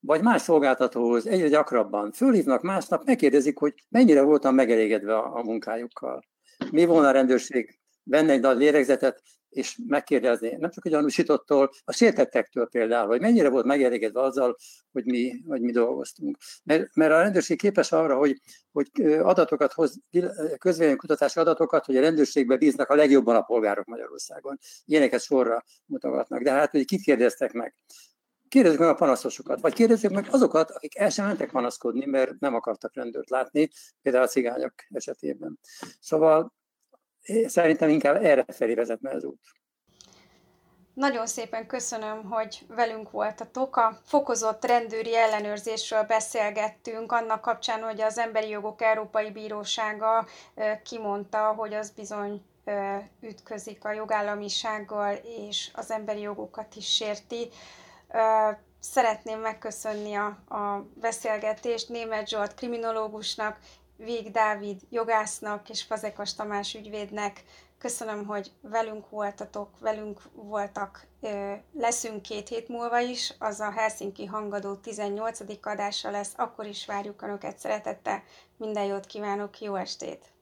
vagy más szolgáltatóhoz egyre gyakrabban fölhívnak másnap, megkérdezik, hogy mennyire voltam megelégedve a, a munkájukkal. mi volna a rendőrség, venne egy nagy lélegzetet, és megkérdezni, nem csak a gyanúsítottól, a sértettektől például, hogy mennyire volt megelégedve azzal, hogy mi, hogy mi dolgoztunk. Mert, mert a rendőrség képes arra, hogy, hogy adatokat hoz, közvéleménykutatási adatokat, hogy a rendőrségbe bíznak a legjobban a polgárok Magyarországon. Ilyeneket sorra mutogatnak. De hát, hogy kit meg? Kérdezzük meg a panaszosokat, vagy kérdezzük meg azokat, akik el sem mentek panaszkodni, mert nem akartak rendőrt látni, például a cigányok esetében. Szóval szerintem inkább erre felé vezetne az út. Nagyon szépen köszönöm, hogy velünk voltatok. A fokozott rendőri ellenőrzésről beszélgettünk, annak kapcsán, hogy az Emberi Jogok Európai Bírósága kimondta, hogy az bizony ütközik a jogállamisággal, és az emberi jogokat is sérti. Szeretném megköszönni a, a beszélgetést Német Zsolt kriminológusnak, Vég Dávid jogásznak és Fazekas Tamás ügyvédnek. Köszönöm, hogy velünk voltatok, velünk voltak. Leszünk két hét múlva is, az a Helsinki Hangadó 18. adása lesz, akkor is várjuk Önöket szeretettel. Minden jót kívánok, jó estét!